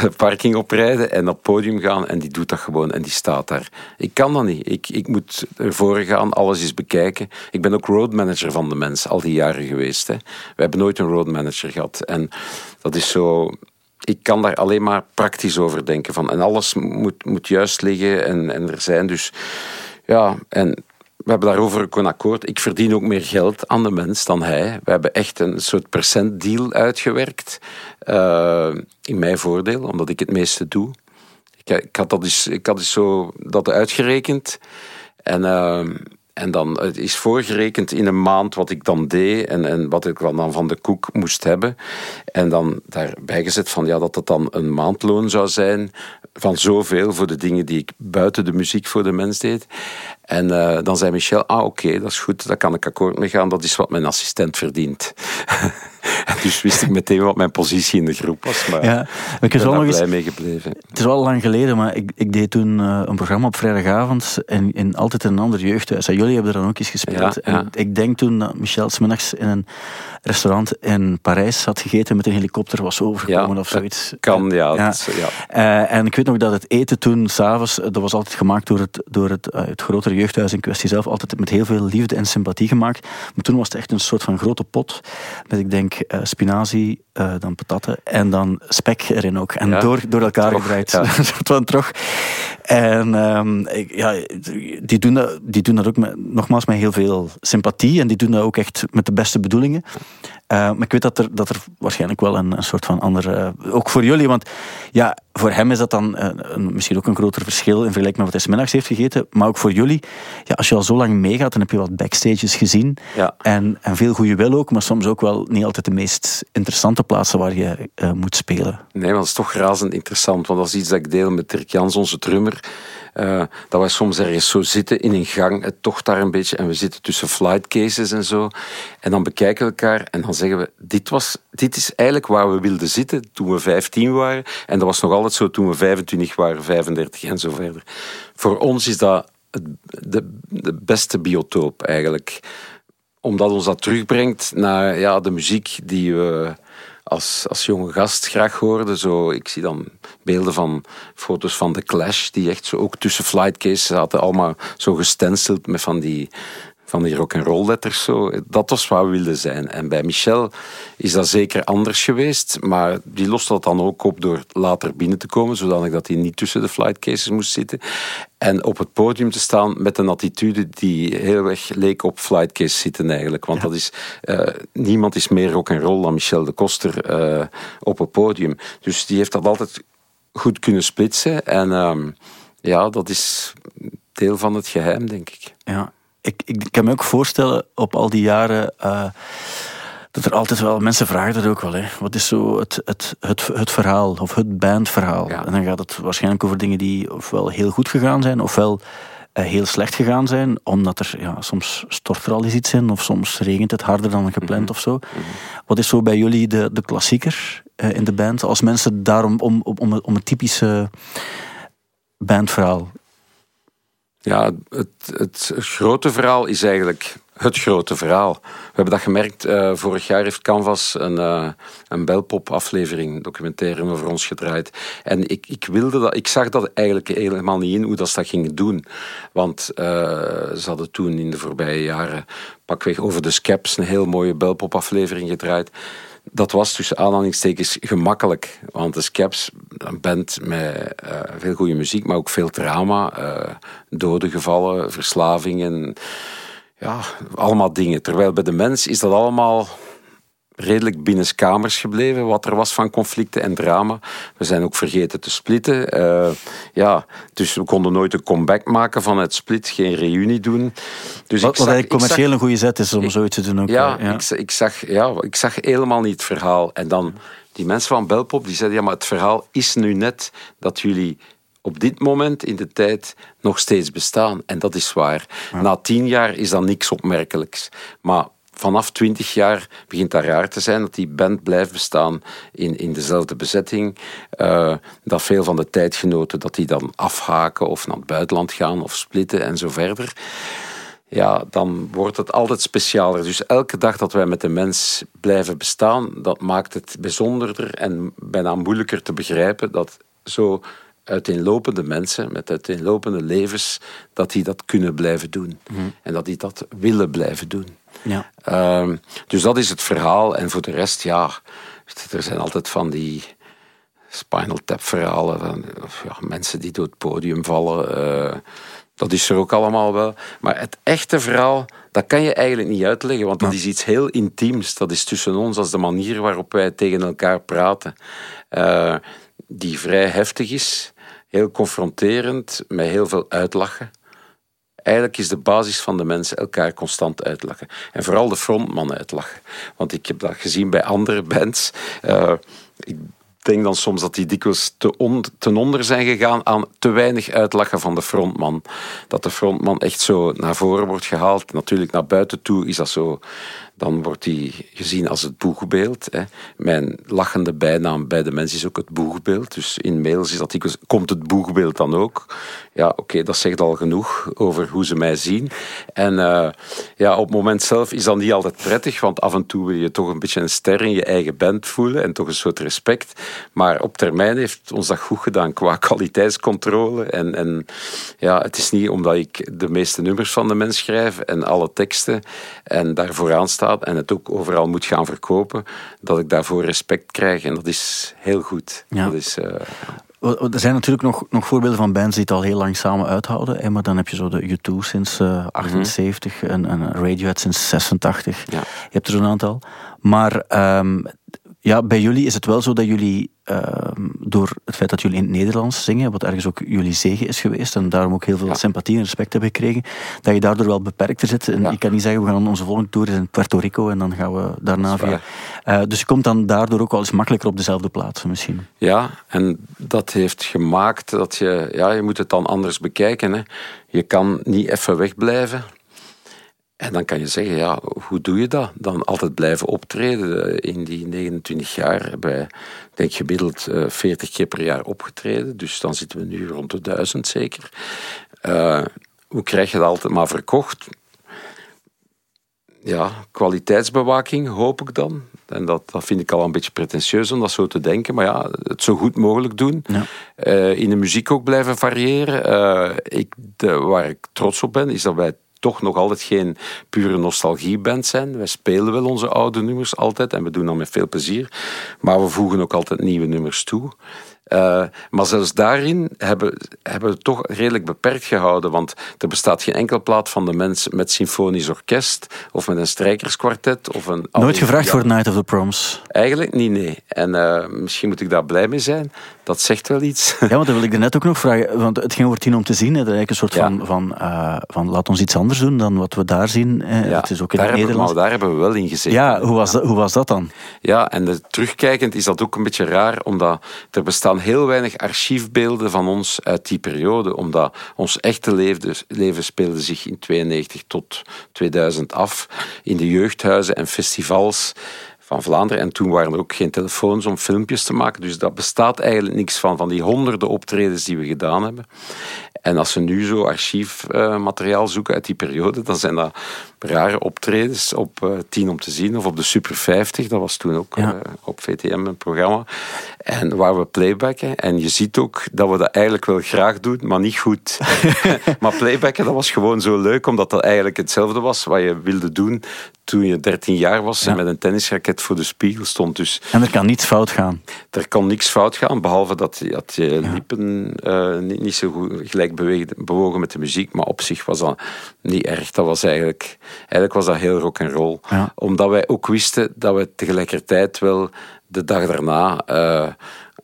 de parking oprijden en op het podium gaan en die doet dat gewoon en die staat daar. Ik kan dat niet. Ik, ik moet ervoor gaan, alles eens bekijken. Ik ben ook roadmanager van de mens, al die jaren geweest. Hè. We hebben nooit een roadmanager gehad en dat is zo ik kan daar alleen maar praktisch over denken. Van, en alles moet, moet juist liggen en, en er zijn dus. Ja, en we hebben daarover ook een akkoord. Ik verdien ook meer geld aan de mens dan hij. We hebben echt een soort percentdeal uitgewerkt. Uh, in mijn voordeel, omdat ik het meeste doe. Ik, ik, had, dat eens, ik had eens zo dat uitgerekend. En, uh, en dan het is voorgerekend in een maand wat ik dan deed en, en wat ik dan van de koek moest hebben. En dan daarbij gezet van ja, dat dat dan een maandloon zou zijn van zoveel voor de dingen die ik buiten de muziek voor de mens deed. En uh, dan zei Michel, ah oké, dat is goed, daar kan ik akkoord mee gaan, dat is wat mijn assistent verdient. dus wist ik meteen wat mijn positie in de groep was, maar ja, ik ben daar blij mee gebleven. Het is wel lang geleden, maar ik, ik deed toen uh, een programma op vrijdagavond en in Altijd een ander jeugdhuis. En jullie hebben er dan ook eens gespeeld. Ja, en ik denk toen dat Michel smiddags in een restaurant in Parijs had gegeten met een helikopter was overgekomen of zoiets. Kan, ja. Uh, en ik weet nog dat het eten toen, s'avonds, dat was altijd gemaakt door het, door het, het grotere jeugdhuis in kwestie zelf altijd met heel veel liefde en sympathie gemaakt. Maar toen was het echt een soort van grote pot met, ik denk, uh, spinazie, uh, dan patatten en dan spek erin ook. En door, door elkaar gedraaid. Ja. van trog. En um, ik, ja, die doen, dat, die doen dat ook met, nogmaals met heel veel sympathie en die doen dat ook echt met de beste bedoelingen. Uh, maar ik weet dat er, dat er waarschijnlijk wel een, een soort van andere... Uh, ook voor jullie, want ja, voor hem is dat dan uh, een, misschien ook een groter verschil in vergelijking met wat hij smiddags heeft gegeten. Maar ook voor jullie, ja, als je al zo lang meegaat, dan heb je wat backstages gezien. Ja. En, en veel goede wil ook, maar soms ook wel niet altijd de meest interessante plaatsen waar je moet spelen. Nee, maar dat is toch razend interessant, want dat is iets dat ik deel met Dirk Jans, onze drummer. Uh, dat wij soms ergens zo zitten in een gang, het tocht daar een beetje, en we zitten tussen flight cases en zo. En dan bekijken we elkaar en dan zeggen we: dit, was, dit is eigenlijk waar we wilden zitten toen we 15 waren. En dat was nog altijd zo toen we 25 waren, 35 en zo verder. Voor ons is dat het, de, de beste biotoop eigenlijk omdat ons dat terugbrengt naar ja, de muziek die we als, als jonge gast graag hoorde. Zo, ik zie dan beelden van foto's van The Clash, die echt zo ook tussen flightcases zaten, allemaal zo gestenceld met van die van die rock and roll letters zo. Dat was wat we wilden zijn. En bij Michel is dat zeker anders geweest, maar die lost dat dan ook op door later binnen te komen, zodanig dat hij niet tussen de flight cases moest zitten. En op het podium te staan met een attitude die heel erg leek op flight case zitten eigenlijk. Want dat is, uh, niemand is meer rock and roll dan Michel de Koster uh, op het podium. Dus die heeft dat altijd goed kunnen splitsen. En uh, ja, dat is deel van het geheim, denk ik. Ja, ik, ik kan me ook voorstellen op al die jaren uh, dat er altijd wel mensen vragen dat ook wel. Hè. Wat is zo het, het, het, het verhaal of het bandverhaal? Ja. En dan gaat het waarschijnlijk over dingen die ofwel heel goed gegaan zijn, ofwel uh, heel slecht gegaan zijn, omdat er ja, soms stort er al eens iets in, of soms regent het harder dan gepland mm -hmm. of zo. Mm -hmm. Wat is zo bij jullie de, de klassieker in de band? Als mensen daarom om, om, om, een typische bandverhaal ja, het, het, grote verhaal is eigenlijk het grote verhaal. We hebben dat gemerkt. Uh, vorig jaar heeft Canvas een, uh, een belpop-aflevering, documentaire over ons gedraaid. En ik, ik, wilde dat, ik zag dat eigenlijk helemaal niet in hoe dat ze dat gingen doen. Want ze hadden toen in de voorbije jaren pakweg over de Scaps een heel mooie belpop-aflevering gedraaid dat was tussen aanhalingstekens gemakkelijk. Want de Scaps, een band met uh, veel goede muziek, maar ook veel drama. Uh, gevallen, verslavingen. Ja, allemaal dingen. Terwijl bij de mens is dat allemaal redelijk binnenskamers gebleven, wat er was van conflicten en drama. We zijn ook vergeten te splitten. Uh, ja, dus we konden nooit een comeback maken van het split, geen reunie doen. Dus wat, ik zag, wat commercieel zag, een goede zet is om ik, zoiets te doen ook. Ja, ja. Ik, ik, zag, ja, ik zag helemaal niet het verhaal. En dan die mensen van Belpop, die zeiden, ja, maar het verhaal is nu net dat jullie op dit moment in de tijd nog steeds bestaan. En dat is waar. Ja. Na tien jaar is dat niks opmerkelijks. Maar vanaf twintig jaar begint dat raar te zijn dat die band blijft bestaan in, in dezelfde bezetting. Uh, dat veel van de tijdgenoten dat die dan afhaken of naar het buitenland gaan of splitten en zo verder. Ja, dan wordt het altijd specialer. Dus elke dag dat wij met de mens blijven bestaan, dat maakt het bijzonderder en bijna moeilijker te begrijpen dat zo uiteenlopende mensen met uiteenlopende levens, dat die dat kunnen blijven doen. Mm. En dat die dat willen blijven doen. Ja. Uh, dus dat is het verhaal. En voor de rest, ja, er zijn altijd van die Spinal Tap verhalen. Van, ja, mensen die door het podium vallen. Uh, dat is er ook allemaal wel. Maar het echte verhaal, dat kan je eigenlijk niet uitleggen, want dat is iets heel intiems. Dat is tussen ons als de manier waarop wij tegen elkaar praten. Uh, die vrij heftig is, heel confronterend, met heel veel uitlachen. Eigenlijk is de basis van de mensen elkaar constant uitlachen. En vooral de frontman uitlachen. Want ik heb dat gezien bij andere bands. Uh, ik denk dan soms dat die dikwijls te ten onder zijn gegaan aan te weinig uitlachen van de frontman. Dat de frontman echt zo naar voren wordt gehaald. Natuurlijk naar buiten toe is dat zo dan wordt hij gezien als het boegbeeld. Hè. Mijn lachende bijnaam bij de mensen is ook het boegbeeld. Dus in mails is dat komt het boegbeeld dan ook. Ja, oké, dat zegt al genoeg over hoe ze mij zien. En uh, ja, op het moment zelf is dat niet altijd prettig, want af en toe wil je toch een beetje een ster in je eigen band voelen en toch een soort respect. Maar op termijn heeft ons dat goed gedaan qua kwaliteitscontrole. En, en ja, het is niet omdat ik de meeste nummers van de mens schrijf en alle teksten en daar vooraan sta en het ook overal moet gaan verkopen, dat ik daarvoor respect krijg. En dat is heel goed. Ja. Dat is, uh, er zijn natuurlijk nog, nog voorbeelden van bands die het al heel lang samen uithouden. Hè, maar dan heb je zo de U2 sinds uh, 78 mm -hmm. en, en Radiohead sinds 86. Ja. Je hebt er zo'n aantal. Maar um, ja, bij jullie is het wel zo dat jullie, uh, door het feit dat jullie in het Nederlands zingen, wat ergens ook jullie zegen is geweest, en daarom ook heel veel ja. sympathie en respect hebben gekregen, dat je daardoor wel beperkter zit. En ja. ik kan niet zeggen, we gaan onze volgende tour in Puerto Rico en dan gaan we daarna via... Uh, dus je komt dan daardoor ook wel eens makkelijker op dezelfde plaatsen misschien. Ja, en dat heeft gemaakt dat je, ja, je moet het dan anders bekijken. Hè. Je kan niet even wegblijven. En dan kan je zeggen, ja, hoe doe je dat? Dan altijd blijven optreden. In die 29 jaar hebben wij, denk gemiddeld 40 keer per jaar opgetreden. Dus dan zitten we nu rond de duizend zeker. Uh, hoe krijg je dat altijd maar verkocht? Ja, kwaliteitsbewaking hoop ik dan. En dat, dat vind ik al een beetje pretentieus om dat zo te denken. Maar ja, het zo goed mogelijk doen. Ja. Uh, in de muziek ook blijven variëren. Uh, ik, de, waar ik trots op ben, is dat wij toch nog altijd geen pure nostalgieband zijn. Wij spelen wel onze oude nummers altijd en we doen dat met veel plezier. Maar we voegen ook altijd nieuwe nummers toe. Uh, maar zelfs daarin hebben, hebben we het toch redelijk beperkt gehouden, want er bestaat geen enkel plaat van de mens met symfonisch orkest of met een strijkerskwartet. Of een Nooit gevraagd voor Night of the Proms? Eigenlijk niet, nee. En uh, misschien moet ik daar blij mee zijn. Dat zegt wel iets. Ja, want dat wil ik er net ook nog vragen, want het ging over tien om te zien. Dat is eigenlijk een soort ja. van, van, uh, van laat ons iets anders doen dan wat we daar zien. Ja, het is ook in daar. Maar daar hebben we wel in gezeten. Ja, hoe was dat, hoe was dat dan? Ja, en de, terugkijkend is dat ook een beetje raar, omdat er heel weinig archiefbeelden van ons uit die periode, omdat ons echte leven, leven speelde zich in 92 tot 2000 af in de jeugdhuizen en festivals van Vlaanderen. En toen waren er ook geen telefoons om filmpjes te maken. Dus dat bestaat eigenlijk niks van, van die honderden optredens die we gedaan hebben. En als we nu zo archiefmateriaal zoeken uit die periode, dan zijn dat rare optredens op uh, eh, 10 om te zien of op de Super 50. Dat was toen ook ja. uh, op VTM een programma. En waar we playbacken. En je ziet ook dat we dat eigenlijk wel graag doen, maar niet goed. maar playbacken, dat was gewoon zo leuk, omdat dat eigenlijk hetzelfde was wat je wilde doen toen je 13 jaar was en met een tennisraket voor de spiegel stond. Dus en er kan niets fout gaan. Er kan niks fout gaan, behalve dat, dat je lippen uh, niet, niet, zo goed gelijk bewogen met de muziek. Maar op zich was dat niet erg. Dat was eigenlijk, eigenlijk was dat heel rock and roll. Ja. Omdat wij ook wisten dat we tegelijkertijd wel de dag daarna uh,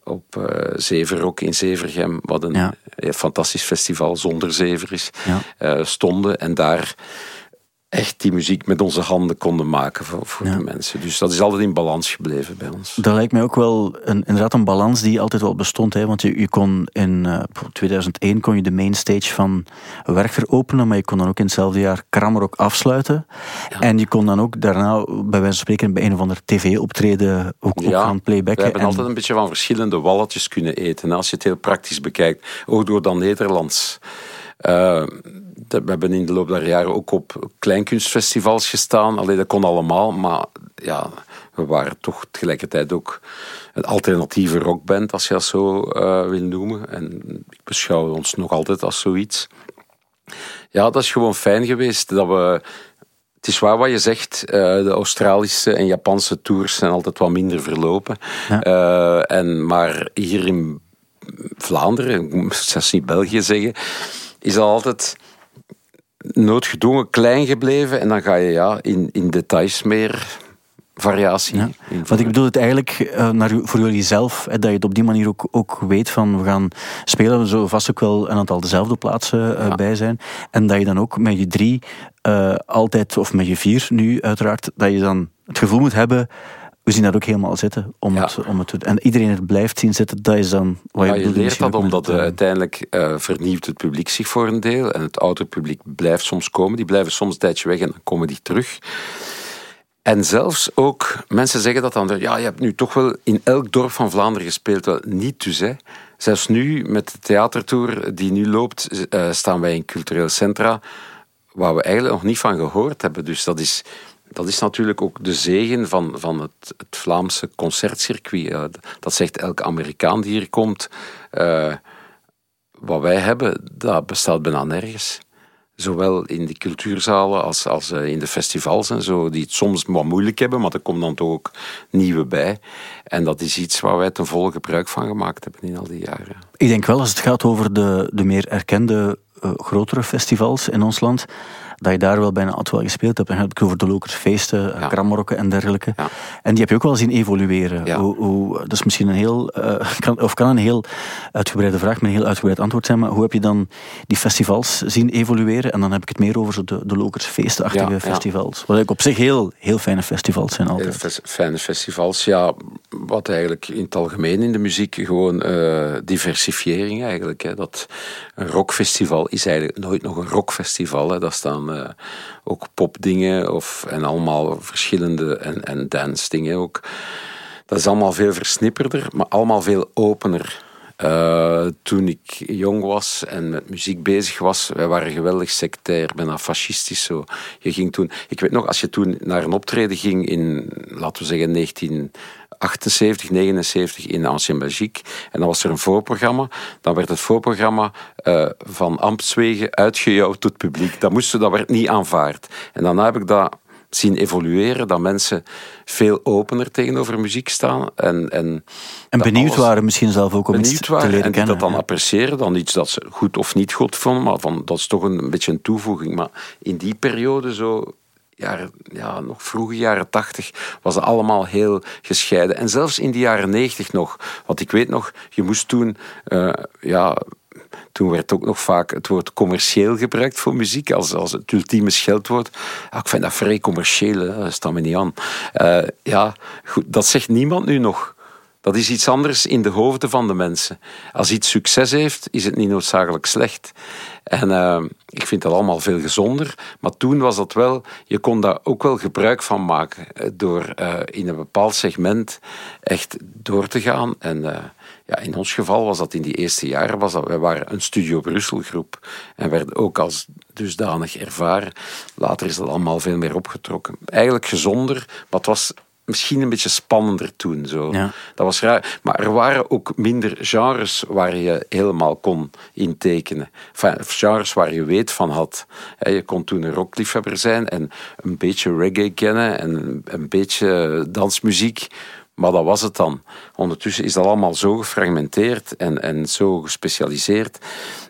op uh, Zeverok in Zevergem, wat een ja. fantastisch festival zonder zever is, ja. uh, stonden. En daar echt die muziek met onze handen konden maken voor, voor de mensen. Dus dat is altijd in balans gebleven bij ons. Dat lijkt mij ook wel een, inderdaad een balans die altijd wel bestond. Hè? Want je, je kon in uh, 2001 kon je de mainstage van Werchter openen, maar je kon dan ook in hetzelfde jaar ook afsluiten. Ja. En je kon dan ook daarna, bij wijze van spreken, bij een of ander tv-optreden ook, ook gaan playbacken. We hebben en... altijd een beetje van verschillende walletjes kunnen eten. Als je het heel praktisch bekijkt. Ook door dan Nederlands. Uh, we hebben in de loop der jaren ook op kleinkunstfestivals gestaan. Alleen dat kon allemaal, maar ja, we waren toch tegelijkertijd ook een alternatieve rockband, als je dat zo uh, wil noemen. En ik beschouw ons nog altijd als zoiets. Ja, dat is gewoon fijn geweest dat we. Het is waar wat je zegt, uh, de Australische en Japanse tours zijn altijd wat minder verlopen. Ja. Uh, en, maar hier in Vlaanderen, ik moet zelfs niet België zeggen, is dat altijd noodgedwongen klein gebleven. En dan ga je ja, in, in details meer variatie. Ja. Want ik bedoel het eigenlijk uh, naar, voor jullie zelf, hè, dat je het op die manier ook, ook weet van we gaan spelen, we zullen vast ook wel een aantal dezelfde plaatsen uh, ja. bij zijn. En dat je dan ook met je drie uh, altijd, of met je vier nu uiteraard, dat je dan het gevoel moet hebben we zien dat ook helemaal zitten. Om ja. het, om het, en iedereen het blijft zien zitten, dat is dan wat je, ja, je leert dat omdat uh, uiteindelijk uh, vernieuwt het publiek zich voor een deel. En het oude publiek blijft soms komen. Die blijven soms een tijdje weg en dan komen die terug. En zelfs ook, mensen zeggen dat dan, ja, je hebt nu toch wel in elk dorp van Vlaanderen gespeeld. Wel, niet dus, hè. Zelfs nu, met de theatertour die nu loopt, uh, staan wij in cultureel centra, waar we eigenlijk nog niet van gehoord hebben. Dus dat is dat is natuurlijk ook de zegen van, van het, het Vlaamse concertcircuit. dat zegt elke Amerikaan die hier komt. Uh, wat wij hebben, dat bestaat bijna nergens. Zowel in de cultuurzalen als, als uh, in de festivals en zo, die het soms wat moeilijk hebben, maar er komen dan toch ook nieuwe bij. En dat is iets waar wij ten volle gebruik van gemaakt hebben in al die jaren. Ik denk wel, als het gaat over de, de meer erkende, grotere festivals in ons land, dat je daar wel bijna altijd wel gespeeld hebt. En dan heb ik over de Lokersfeesten, ja. Kramrokken en dergelijke. Ja. En die heb je ook wel zien evolueren. Ja. Hoe, hoe, dat is misschien een heel, uh, kan, of kan een heel uitgebreide vraag met een heel uitgebreid antwoord zijn, maar hoe heb je dan die festivals zien evolueren? En dan heb ik het meer over zo de, de Lokersfeestenachtige festivals. Wat ik op zich heel, heel fijne festivals zijn altijd. Heel fijne festivals, ja. Wat eigenlijk in het algemeen in de muziek gewoon uh, diversifiering eigenlijk. Hè. Dat een rockfestival is eigenlijk nooit nog een rockfestival. Hè. Dat uh, ook popdingen of, en allemaal verschillende en, en dance dingen ook. Dat is allemaal veel versnipperder, maar allemaal veel opener. Uh, toen ik jong was en met muziek bezig was, wij waren geweldig sectair, bijna fascistisch zo. Je ging toen, ik weet nog, als je toen naar een optreden ging in, laten we zeggen, 1978, 79 in Ancien Belgique. En dan was er een voorprogramma. Dan werd het voorprogramma uh, van ambtswegen uitgejouwd tot publiek. Dat, moest, dat werd niet aanvaard. En daarna heb ik dat zien evolueren, dat mensen veel opener tegenover muziek staan. En, en, en benieuwd waren misschien zelf ook om iets te leren en kennen. dat dan appreciëren, dan iets dat ze goed of niet goed vonden, maar van, dat is toch een, beetje een toevoeging. Maar in die periode zo jaren, ja, nog vroege jaren tachtig, was het allemaal heel gescheiden. En zelfs in de jaren negentig nog. Want ik weet nog, je moest toen uh, ja, toen werd ook nog vaak het woord commercieel gebruikt voor muziek, als, als het ultieme scheldwoord. Ja, ik vind dat vrij commercieel, dat staat me niet aan. Uh, ja, goed, dat zegt niemand nu nog. Dat is iets anders in de hoofden van de mensen. Als iets succes heeft, is het niet noodzakelijk slecht. En uh, ik vind dat allemaal veel gezonder. Maar toen was dat wel, je kon daar ook wel gebruik van maken. Eh, door uh, in een bepaald segment echt door te gaan. En ja, in ons geval was dat in die eerste jaren, was dat, wij waren een Studio Brussel groep en werden ook als dusdanig ervaren. Later is dat allemaal veel meer opgetrokken. Eigenlijk gezonder, maar het was misschien een beetje spannender toen. Zo. Ja. Dat was raar. Maar er waren ook minder genres waar je helemaal kon intekenen. Enfin, genres waar je weet van had. Je kon toen een rockliefhebber zijn en een beetje reggae kennen en een beetje dansmuziek. Maar dat was het dan. Ondertussen is dat allemaal zo gefragmenteerd en, en zo gespecialiseerd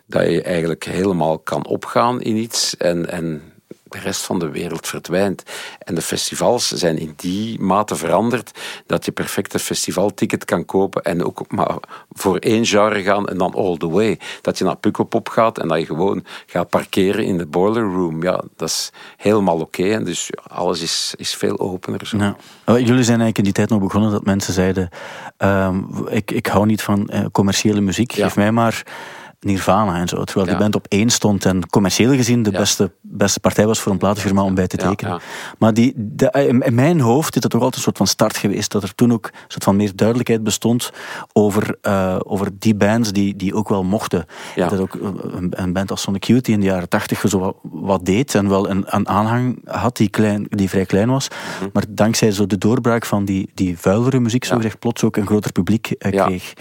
dat je eigenlijk helemaal kan opgaan in iets en, en de rest van de wereld verdwijnt. En de festivals zijn in die mate veranderd dat je perfect een festivalticket kan kopen en ook maar voor één genre gaan en dan all the way. Dat je naar Pukkelpop gaat en dat je gewoon gaat parkeren in de boiler room. Ja, dat is helemaal oké. En dus alles is, is veel opener. Zo. Oh, jullie zijn eigenlijk in die tijd nog begonnen dat mensen zeiden: um, ik, ik hou niet van uh, commerciële muziek, geef mij maar Nirvana en zo. Terwijl die band op één stond en commercieel gezien de beste, beste partij was voor een platenfirma om bij te tekenen. Maar die, in mijn hoofd is dat toch altijd een soort van start geweest. Dat er toen ook een soort van meer duidelijkheid bestond over, uh, over die bands die, die ook wel mochten. Dat ook een, een, band als Sonic Youth die in de jaren tachtig zo wat, wat, deed en wel een, een aanhang had die, klein, die vrij klein was. Mhm. Maar dankzij zo de doorbraak van die, die vuilere muziek, zo gezegd, plots ook een groter publiek uh, kreeg.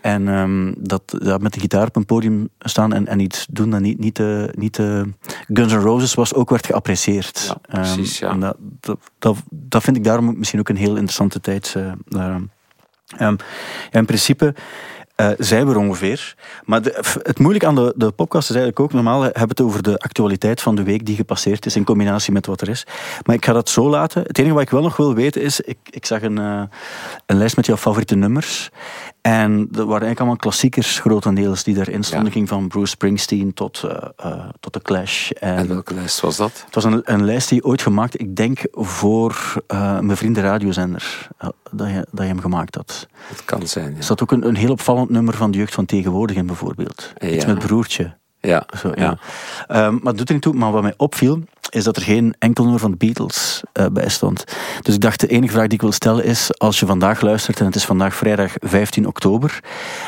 En um, dat, dat met de gitaar op een podium staan en, en iets doen dat niet, niet, de, niet de Guns N' Roses was, ook werd geapprecieerd. Ja, precies, ja. Um, dat, dat, dat, vind ik daarom misschien ook een heel interessante tijd. Uh, um, ja, in principe uh, zijn we er ongeveer. Maar de, het moeilijke aan de, de podcast is eigenlijk ook, normaal hebben we het over de actualiteit van de week die gepasseerd is in combinatie met wat er is. Maar ik ga dat zo laten. Het enige wat ik wel nog wil weten is, ik, ik zag een, uh, een lijst met jouw favoriete nummers. En dat waren eigenlijk allemaal klassiekers grotendeels die daarin stonden. Ja. Ging van Bruce Springsteen tot, uh, uh, tot The Clash. En, en, welke lijst was dat? Het was een, een lijst die ooit gemaakt, ik denk voor uh, mijn vrienden radiozender, dat, je, dat je hem gemaakt had. Het kan zijn, ja. Er zat ook een, een heel opvallend nummer van de jeugd van tegenwoordig in bijvoorbeeld. Ja. Iets met broertje. Ja. Zo, ja. ja. Um, maar doet er niet toe. Maar wat mij opviel, is dat er geen enkel nummer van de Beatles uh, bij stond. Dus ik dacht, de enige vraag die ik wil stellen is, als je vandaag luistert, en het is vandaag vrijdag 15 oktober,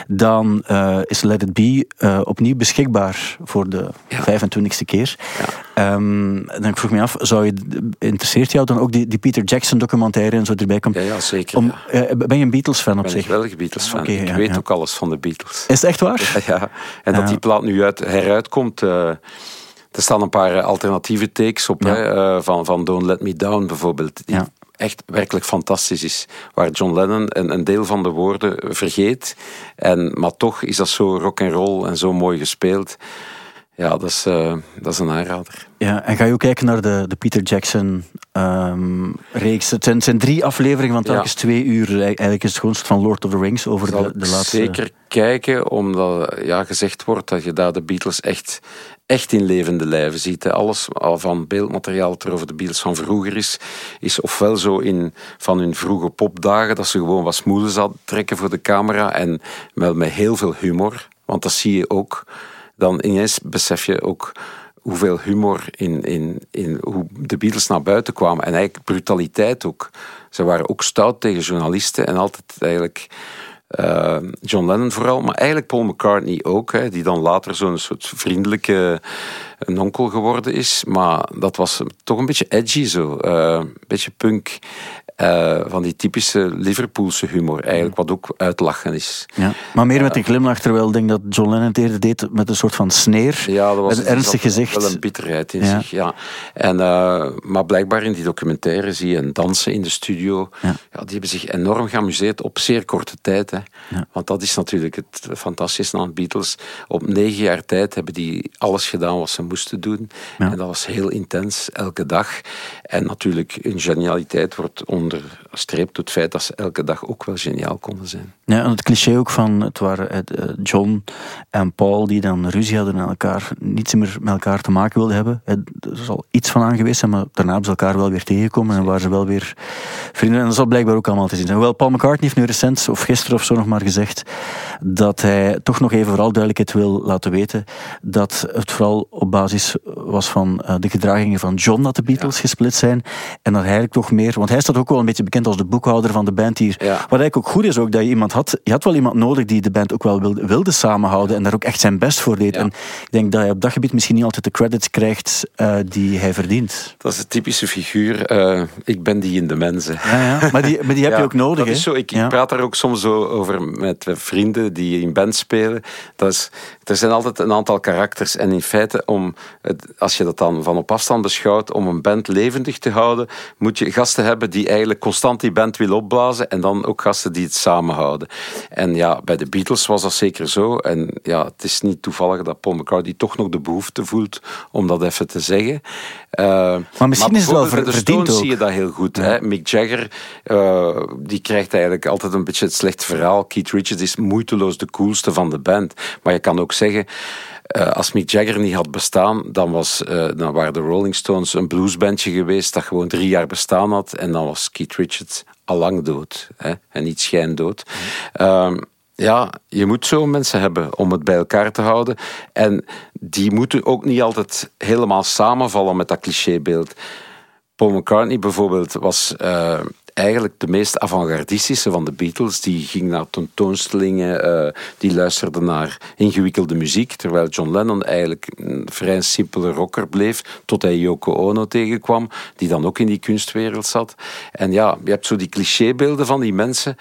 dan uh, is Let It Be uh, opnieuw beschikbaar voor de ja. 25ste keer. Ja. Um, dan vroeg ik me af, zou je, interesseert jou dan ook die, die Peter Jackson documentaire en zo erbij komt? Ja, ja zeker. Om, ben je een Beatles fan op ben zich? Ik ben een Beatles fan. Okay, ik weet ook alles van de Beatles. Is het echt waar? Ja, en dat die plaat nu uit, heruitkomt... Er staan een paar eh, alternatieve takes op, hè, uh, van, van Don't Let Me Down bijvoorbeeld. Die ja. echt werkelijk fantastisch is. Waar John Lennon een, een deel van de woorden vergeet. En, maar toch is dat zo rock and roll en zo mooi gespeeld. Ja, dat is, uh, dat is een aanrader. Ja, en ga je ook kijken naar de, de Peter Jackson um, reeks? Het zijn, het zijn drie afleveringen van telkens ja. twee uur. Eigenlijk is het gewoon van Lord of the Rings over de, de laatste... zeker kijken, omdat ja, gezegd wordt dat je daar de Beatles echt, echt in levende lijven ziet. Hè. Alles van beeldmateriaal dat er over de Beatles van vroeger is, is ofwel zo in van hun vroege popdagen, dat ze gewoon wat smoelen zouden trekken voor de camera en wel met heel veel humor. Want dat zie je ook dan ineens besef je ook hoeveel humor in, in, in hoe de Beatles naar buiten kwamen. En eigenlijk brutaliteit ook. Ze waren ook stout tegen journalisten en altijd eigenlijk Uh, John Lennon vooral, maar eigenlijk Paul McCartney ook, hè, die dan later zo'n soort vriendelijke een onkel geworden is. Maar dat was toch een beetje edgy zo. Uh, een beetje punk. Uh, van die typische Liverpoolse humor, eigenlijk, wat ook uitlachen is. Ja, maar meer met een glimlach, terwijl ik denk dat John Lennon het eerder deed met een soort van sneer. Ja, dat was een ernstig gezicht. wel een bitterheid in zich, ja. En, uh, maar blijkbaar in die documentaire zie je een dansen in de studio. Ja. die hebben zich enorm geamuseerd op zeer korte tijd. Hè. Ja. Want dat is natuurlijk het fantastische aan Beatles. Op negen jaar tijd hebben die alles gedaan wat ze moesten doen. En dat was heel intens, elke dag. En natuurlijk, hun genialiteit wordt onderstreept het feit dat ze elke dag ook wel geniaal konden zijn. Ja, en het cliché ook van het waren eh, John en Paul die dan ruzie hadden en elkaar niets meer met elkaar te maken wilden hebben. Er zal iets van aan geweest zijn, maar daarna hebben ze elkaar wel weer tegengekomen en waren ze wel weer vrienden. En dat zal blijkbaar ook allemaal te zien zijn. Hoewel Paul McCartney heeft nu recent, of gisteren of zo nog maar gezegd, dat hij toch nog even vooral duidelijkheid wil laten weten dat het vooral op basis was van eh, de gedragingen van John dat de Beatles gesplit zijn. En dat hij eigenlijk toch meer, want hij staat ook wel een beetje bekend als de boekhouder van de band hier. Wat eigenlijk ook goed is, ook dat je iemand had, je had wel iemand nodig die de band ook wel wilde, wilde samenhouden en daar ook echt zijn best voor deed. En ik denk dat hij op dat gebied misschien niet altijd de credits krijgt uh, die hij verdient. Dat is een typische figuur. Uh, ik ben die in de mensen. Ja, ja. Maar, die, maar die heb je ook nodig. Dat is zo. Ik, ik praat daar ook soms over met vrienden die in band spelen. Dat is, er zijn altijd een aantal karakters. En in feite, om het, als je dat dan van op afstand beschouwt, om een band levendig te houden, moet je gasten hebben die eigenlijk constant die band willen opblazen. En dan ook gasten die het samenhouden. En ja, bij de Beatles was dat zeker zo. En ja, het is niet toevallig dat Paul McCartney toch nog de behoefte voelt om dat even te zeggen. Uh, maar misschien is het wel ver, de Stones zie je dat heel goed. Hè? Mick Jagger, uh, die krijgt eigenlijk altijd een beetje het slechte verhaal. Keith Richards is moeiteloos de coolste van de band. Maar je kan ook zeggen, uh, als Mick Jagger niet had bestaan, dan, was, uh, dan waren de Rolling Stones een bluesbandje geweest dat gewoon drie jaar bestaan had. En dan was Keith Richards al lang dood. Hè? En niet schijndood. Mm. ja, je moet zo mensen hebben om het bij elkaar te houden. En die moeten ook niet altijd helemaal samenvallen met dat clichébeeld. Paul McCartney bijvoorbeeld was uh, eigenlijk de meest avant-gardistische van de Beatles. Die ging naar tentoonstellingen, uh, die luisterde naar ingewikkelde muziek, terwijl John Lennon eigenlijk een vrij simpele rocker bleef, tot hij Yoko Ono tegenkwam, die dan ook in die kunstwereld zat. En ja, je hebt zo die clichébeelden van die mensen.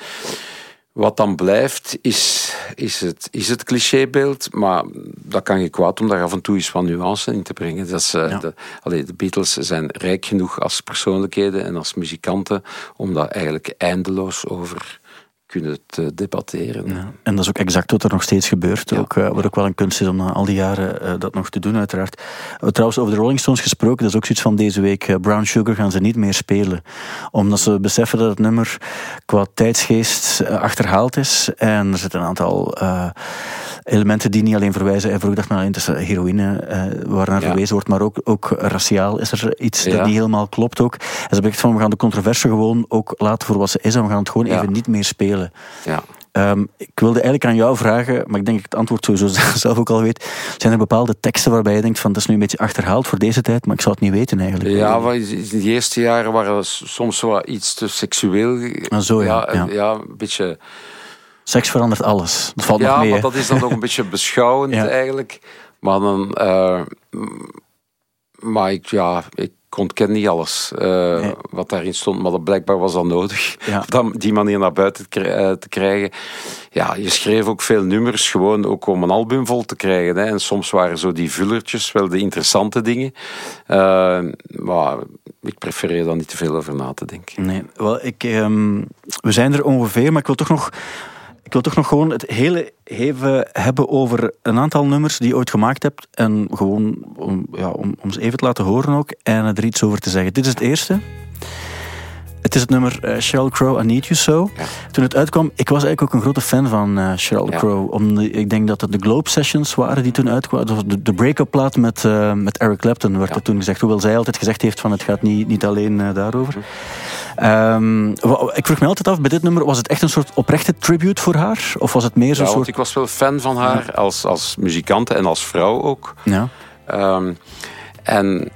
Wat dan blijft, is, is, het, is het clichébeeld, maar dat kan je kwaad om daar af en toe eens van nuance in te brengen. Dat is, uh, de, allee, de Beatles zijn rijk genoeg als persoonlijkheden en als muzikanten om daar eigenlijk eindeloos over kunnen te debatteren. Ja. En dat is ook exact wat er nog steeds gebeurt. Ook, uh, wat ook wel een kunst is om na al die jaren uh, dat nog te doen, uiteraard. Trouwens, over de Rolling Stones gesproken, dat is ook zoiets van deze week. Brown Sugar gaan ze niet meer spelen. Omdat ze beseffen dat het nummer qua tijdsgeest achterhaald is. En er zitten een aantal elementen die niet alleen verwijzen, en vroeg dacht maar alleen tussen heroïne, waar naar ja. verwezen wordt, maar ook, ook raciaal is er iets ja. dat niet helemaal klopt ook. En ze van, we gaan de controverse gewoon ook laten voor wat ze is en we gaan het gewoon even niet meer spelen. Ja. Um, ik wilde eigenlijk aan jou vragen, maar ik denk dat ik het antwoord sowieso zelf ook al weet. Zijn er bepaalde teksten waarbij je denkt van dat is nu een beetje achterhaald voor deze tijd, maar ik zou het niet weten eigenlijk? Ja, in de eerste jaren waren we soms wel iets te seksueel. Ah, zo, ja, ja, ja. een beetje... Seks verandert alles. Dat valt ja, nog mee. Ja, maar dat is dan nog een beetje beschouwend eigenlijk. Maar dan... Uh, maar ik, ja, ik ontken niet alles uh, nee. wat daarin stond, maar dat blijkbaar was dat nodig. Ja. Om die manier naar buiten te krijgen. Ja, je schreef ook veel nummers gewoon ook om een album vol te krijgen. Hè. En soms waren zo die vullertjes wel de interessante dingen. Uh, maar ik prefereer daar niet te veel over na te denken. Nee, wel, ik, um, we zijn er ongeveer, maar ik wil toch nog ik wil toch nog gewoon het hele even hebben over een aantal nummers die je ooit gemaakt hebt. En gewoon om, ja, om, ze even te laten horen ook. En er iets over te zeggen. Dit is het eerste. Het is het nummer uh, Sheryl Crow, I Need You So. Ja. Toen het uitkwam, ik was eigenlijk ook een grote fan van uh, Sheryl ja. Crow. Om de, ik denk dat het de Globe Sessions waren die toen uitkwamen. De, de break-up plaat met, uh, met Eric Clapton werd ja. er toen gezegd. Hoewel zij altijd gezegd heeft van het gaat niet, niet alleen daarover. Um, ik vroeg me altijd af, bij dit nummer, was het echt een soort oprechte tribute voor haar? Of was het meer zo'n soort... ik was wel fan van haar als, als muzikant en als vrouw ook. Ja. Um, en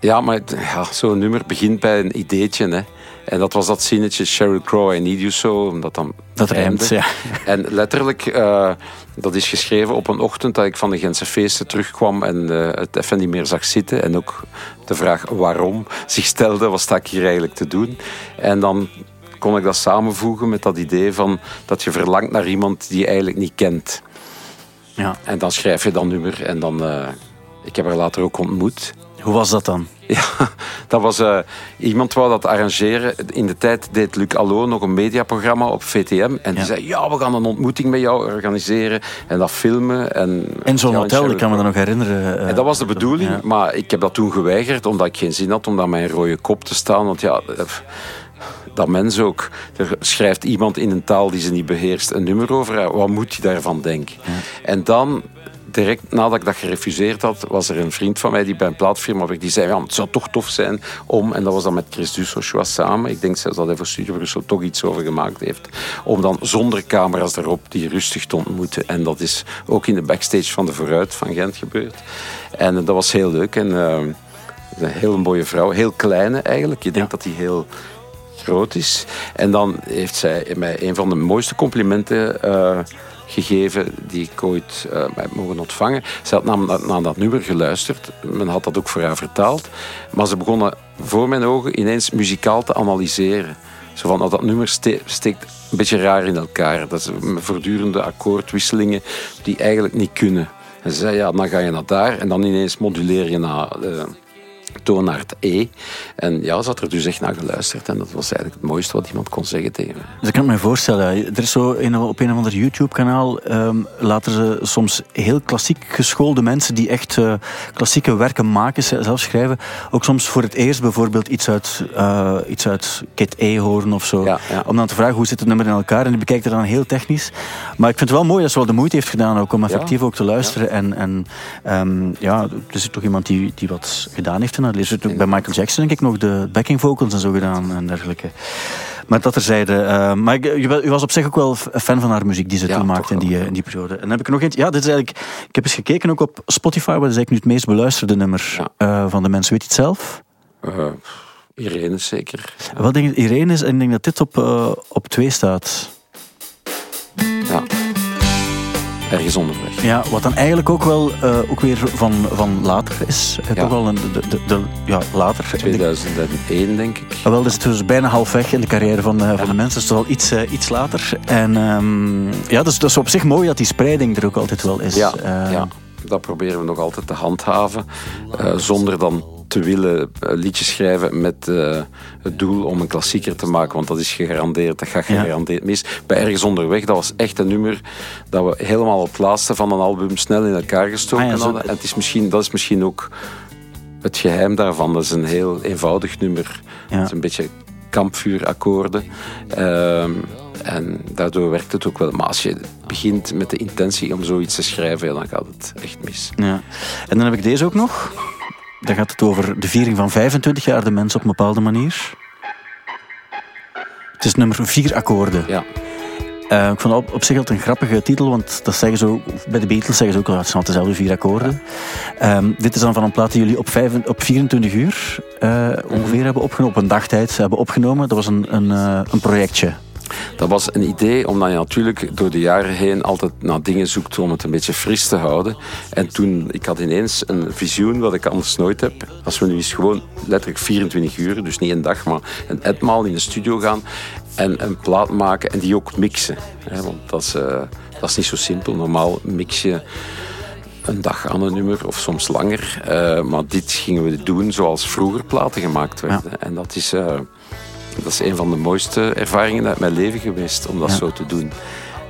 ja, maar ja, zo'n nummer begint bij een ideetje, hè. En dat was dat zinnetje Sheryl Crow, I need you so, omdat dan Dat rijmt, ja. En letterlijk, uh, dat is geschreven op een ochtend dat ik van de Gentse feesten terugkwam en uh, het even niet meer zag zitten. En ook de vraag waarom zich stelde, wat sta ik hier eigenlijk te doen? En dan kon ik dat samenvoegen met dat idee van dat je verlangt naar iemand die je eigenlijk niet kent. Ja. En dan schrijf je dat nummer en dan... Uh, ik heb haar later ook ontmoet. Hoe was dat dan? Ja, dat was uh, iemand wou dat arrangeren. In de tijd deed Luc Allo nog een mediaprogramma op VTM. En die zei, ja, we gaan een ontmoeting met jou organiseren. En dat filmen. En, in zo'n hotel, ik kan me dat nog herinneren. Uh, en dat was de bedoeling. Ja. Maar ik heb dat toen geweigerd, omdat ik geen zin had om daar mijn rode kop te staan. Want ja dat mens ook. Er schrijft iemand in een taal die ze niet beheerst een nummer over. Wat moet je daarvan denken? En dan direct nadat ik dat gerefuseerd had, was er een vriend van mij die bij een plaatfirma werkte. Die zei, ja, het zou toch tof zijn om, en dat was dan met Chris Dussochoa samen, ik denk zelfs dat hij voor Studio Brussel toch iets over gemaakt heeft, om dan zonder camera's erop die rustig te ontmoeten. En dat is ook in de backstage van de Vooruit van Gent gebeurd. En dat was heel leuk. En uh, een heel mooie vrouw, heel kleine eigenlijk. Je denkt dat hij heel groot is. En dan heeft zij mij een van de mooiste complimenten uh, gegeven die ik ooit uh, heb mogen ontvangen. Ze had naar, dat nummer geluisterd. Men had dat ook voor haar vertaald. Maar ze begonnen voor mijn ogen ineens muzikaal te analyseren. Zo van, oh, dat nummer ste steekt een beetje raar in elkaar. Dat is voortdurende akkoordwisselingen die eigenlijk niet kunnen. En ze zei, ja, dan ga je naar daar en dan ineens moduleer je naar... Uh, toonaard E. En ja, ze had er dus echt naar geluisterd. En dat was eigenlijk het mooiste wat iemand kon zeggen tegen me. Dus ik kan me voorstellen, er is zo een, op een of ander YouTube-kanaal um, laten ze soms heel klassiek geschoolde mensen die echt uh, klassieke werken maken, zelf schrijven, ook soms voor het eerst bijvoorbeeld iets uit, uh, iets uit Kit E horen of zo. Ja, ja. Om dan te vragen hoe zit het nummer in elkaar. En die bekijkt er dan heel technisch. Maar ik vind het wel mooi dat ze wel de moeite heeft gedaan ook om effectief ja, ook te luisteren. En, en um, ja, er is toch iemand die, die wat gedaan heeft er is het bij Michael Jackson denk ik nog de backing vocals en zo gedaan en dergelijke. Maar dat terzijde. Uh, maar ik, u was op zich ook wel fan van haar muziek die ze ja, toen maakte in die, in die periode. En dan heb ik nog eentje. Ja, dit is eigenlijk. Ik heb eens gekeken ook op Spotify, wat is eigenlijk nu het meest beluisterde nummer ja. uh, van de mensen. Weet je het zelf? Uh, Irene zeker. Ja. Wat denk je, Irene is en ik denk dat dit op, op twee staat. Ergens onderweg. Ja, wat dan eigenlijk ook wel uh, ook weer van, van later is. Ja. Toch wel een, de, de, de, ja, later. 2001 denk ik. Ah, wel, dus het is bijna halfweg in de carrière van, uh, ja. van de mensen. Dus toch wel iets, uh, iets later. En um, ja, dus dat is op zich mooi dat die spreiding er ook altijd wel is. Ja, ja. dat proberen we nog altijd te handhaven. zonder dan te willen eh, liedjes schrijven met uh, het doel om een klassieker te maken. Want dat is gegarandeerd, dat gaat gegarandeerd mis. Bij Ergens Onderweg, dat was echt een nummer dat we helemaal op het laatste van een album snel in elkaar gestoken ah, ja, hadden. En het is misschien, dat is misschien ook het geheim daarvan. Dat is een heel eenvoudig nummer. Het is een beetje kampvuurakkoorden. Um, en daardoor werkt het ook wel. Maar als je begint met de intentie om zoiets te schrijven, dan gaat het echt mis. Ja. En dan heb ik deze ook nog. Dan gaat het over de viering van 25 jaar de mens op een bepaalde manier. Het is nummer vier akkoorden. Ja. Uh, ik vond het op, op, zich altijd een grappige titel, want dat zeggen ze ook, bij de Beatles zeggen ze ook al, het zijn dezelfde vier akkoorden. Um, dit is dan van een plaat die jullie op, vijf, op 24 uur uh, ongeveer hebben opgenomen, op een dagtijd hebben opgenomen. Dat was een, een, uh, een projectje. Dat was een idee, omdat je natuurlijk door de jaren heen altijd naar dingen zoekt om het een beetje fris te houden. En toen, ik had ineens een visioen wat ik anders nooit heb. Als we nu eens gewoon letterlijk 24 uur, dus niet een dag, maar een etmaal in de studio gaan en een plaat maken en die ook mixen. Want dat is, uh, dat is niet zo simpel. Normaal mix je een dag aan een nummer of soms langer. Uh, maar dit gingen we doen zoals vroeger platen gemaakt werden. Ja. En dat is... Uh, dat is een van de mooiste ervaringen uit mijn leven geweest om dat zo te doen.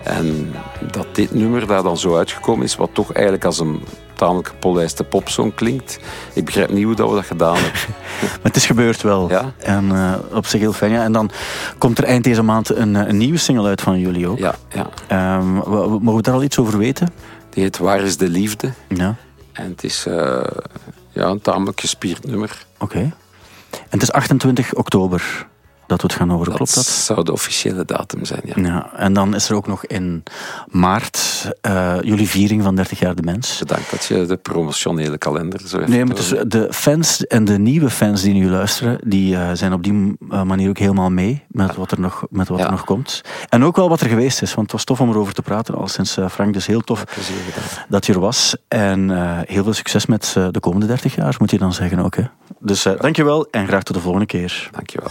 En dat dit nummer daar dan zo uitgekomen is, wat toch eigenlijk als een tamelijk gepolijste popsong klinkt. Ik begrijp niet hoe dat we dat gedaan hebben. maar het is gebeurd wel. Ja? En uh, op zich heel fijn. Ja. En dan komt er eind deze maand een, een nieuwe single uit van jullie ook. Ja. ja. Um, mogen we daar al iets over weten? Die heet Waar is de liefde? Ja. En het is uh, ja, een tamelijk gespierd nummer. Oké. Okay. En het is 28 oktober dat we het gaan horen. Dat Klopt dat? zou de officiële datum zijn, ja. Ja, en dan is er ook nog in maart uh, jullie viering van 30 jaar de mens. Bedankt dat je de promotionele kalender zo hebt Nee, maar dus de fans en de nieuwe fans die nu luisteren, die uh, zijn op die manier ook helemaal mee met wat er nog, met wat ja. er nog komt. En ook wel wat er geweest is, want het was tof om erover te praten al sinds Frank. Dus heel tof dat je er was. En heel veel succes met de komende 30 jaar, moet je dan zeggen ook. Hè? Dus dankjewel en graag tot de volgende keer. Dankjewel.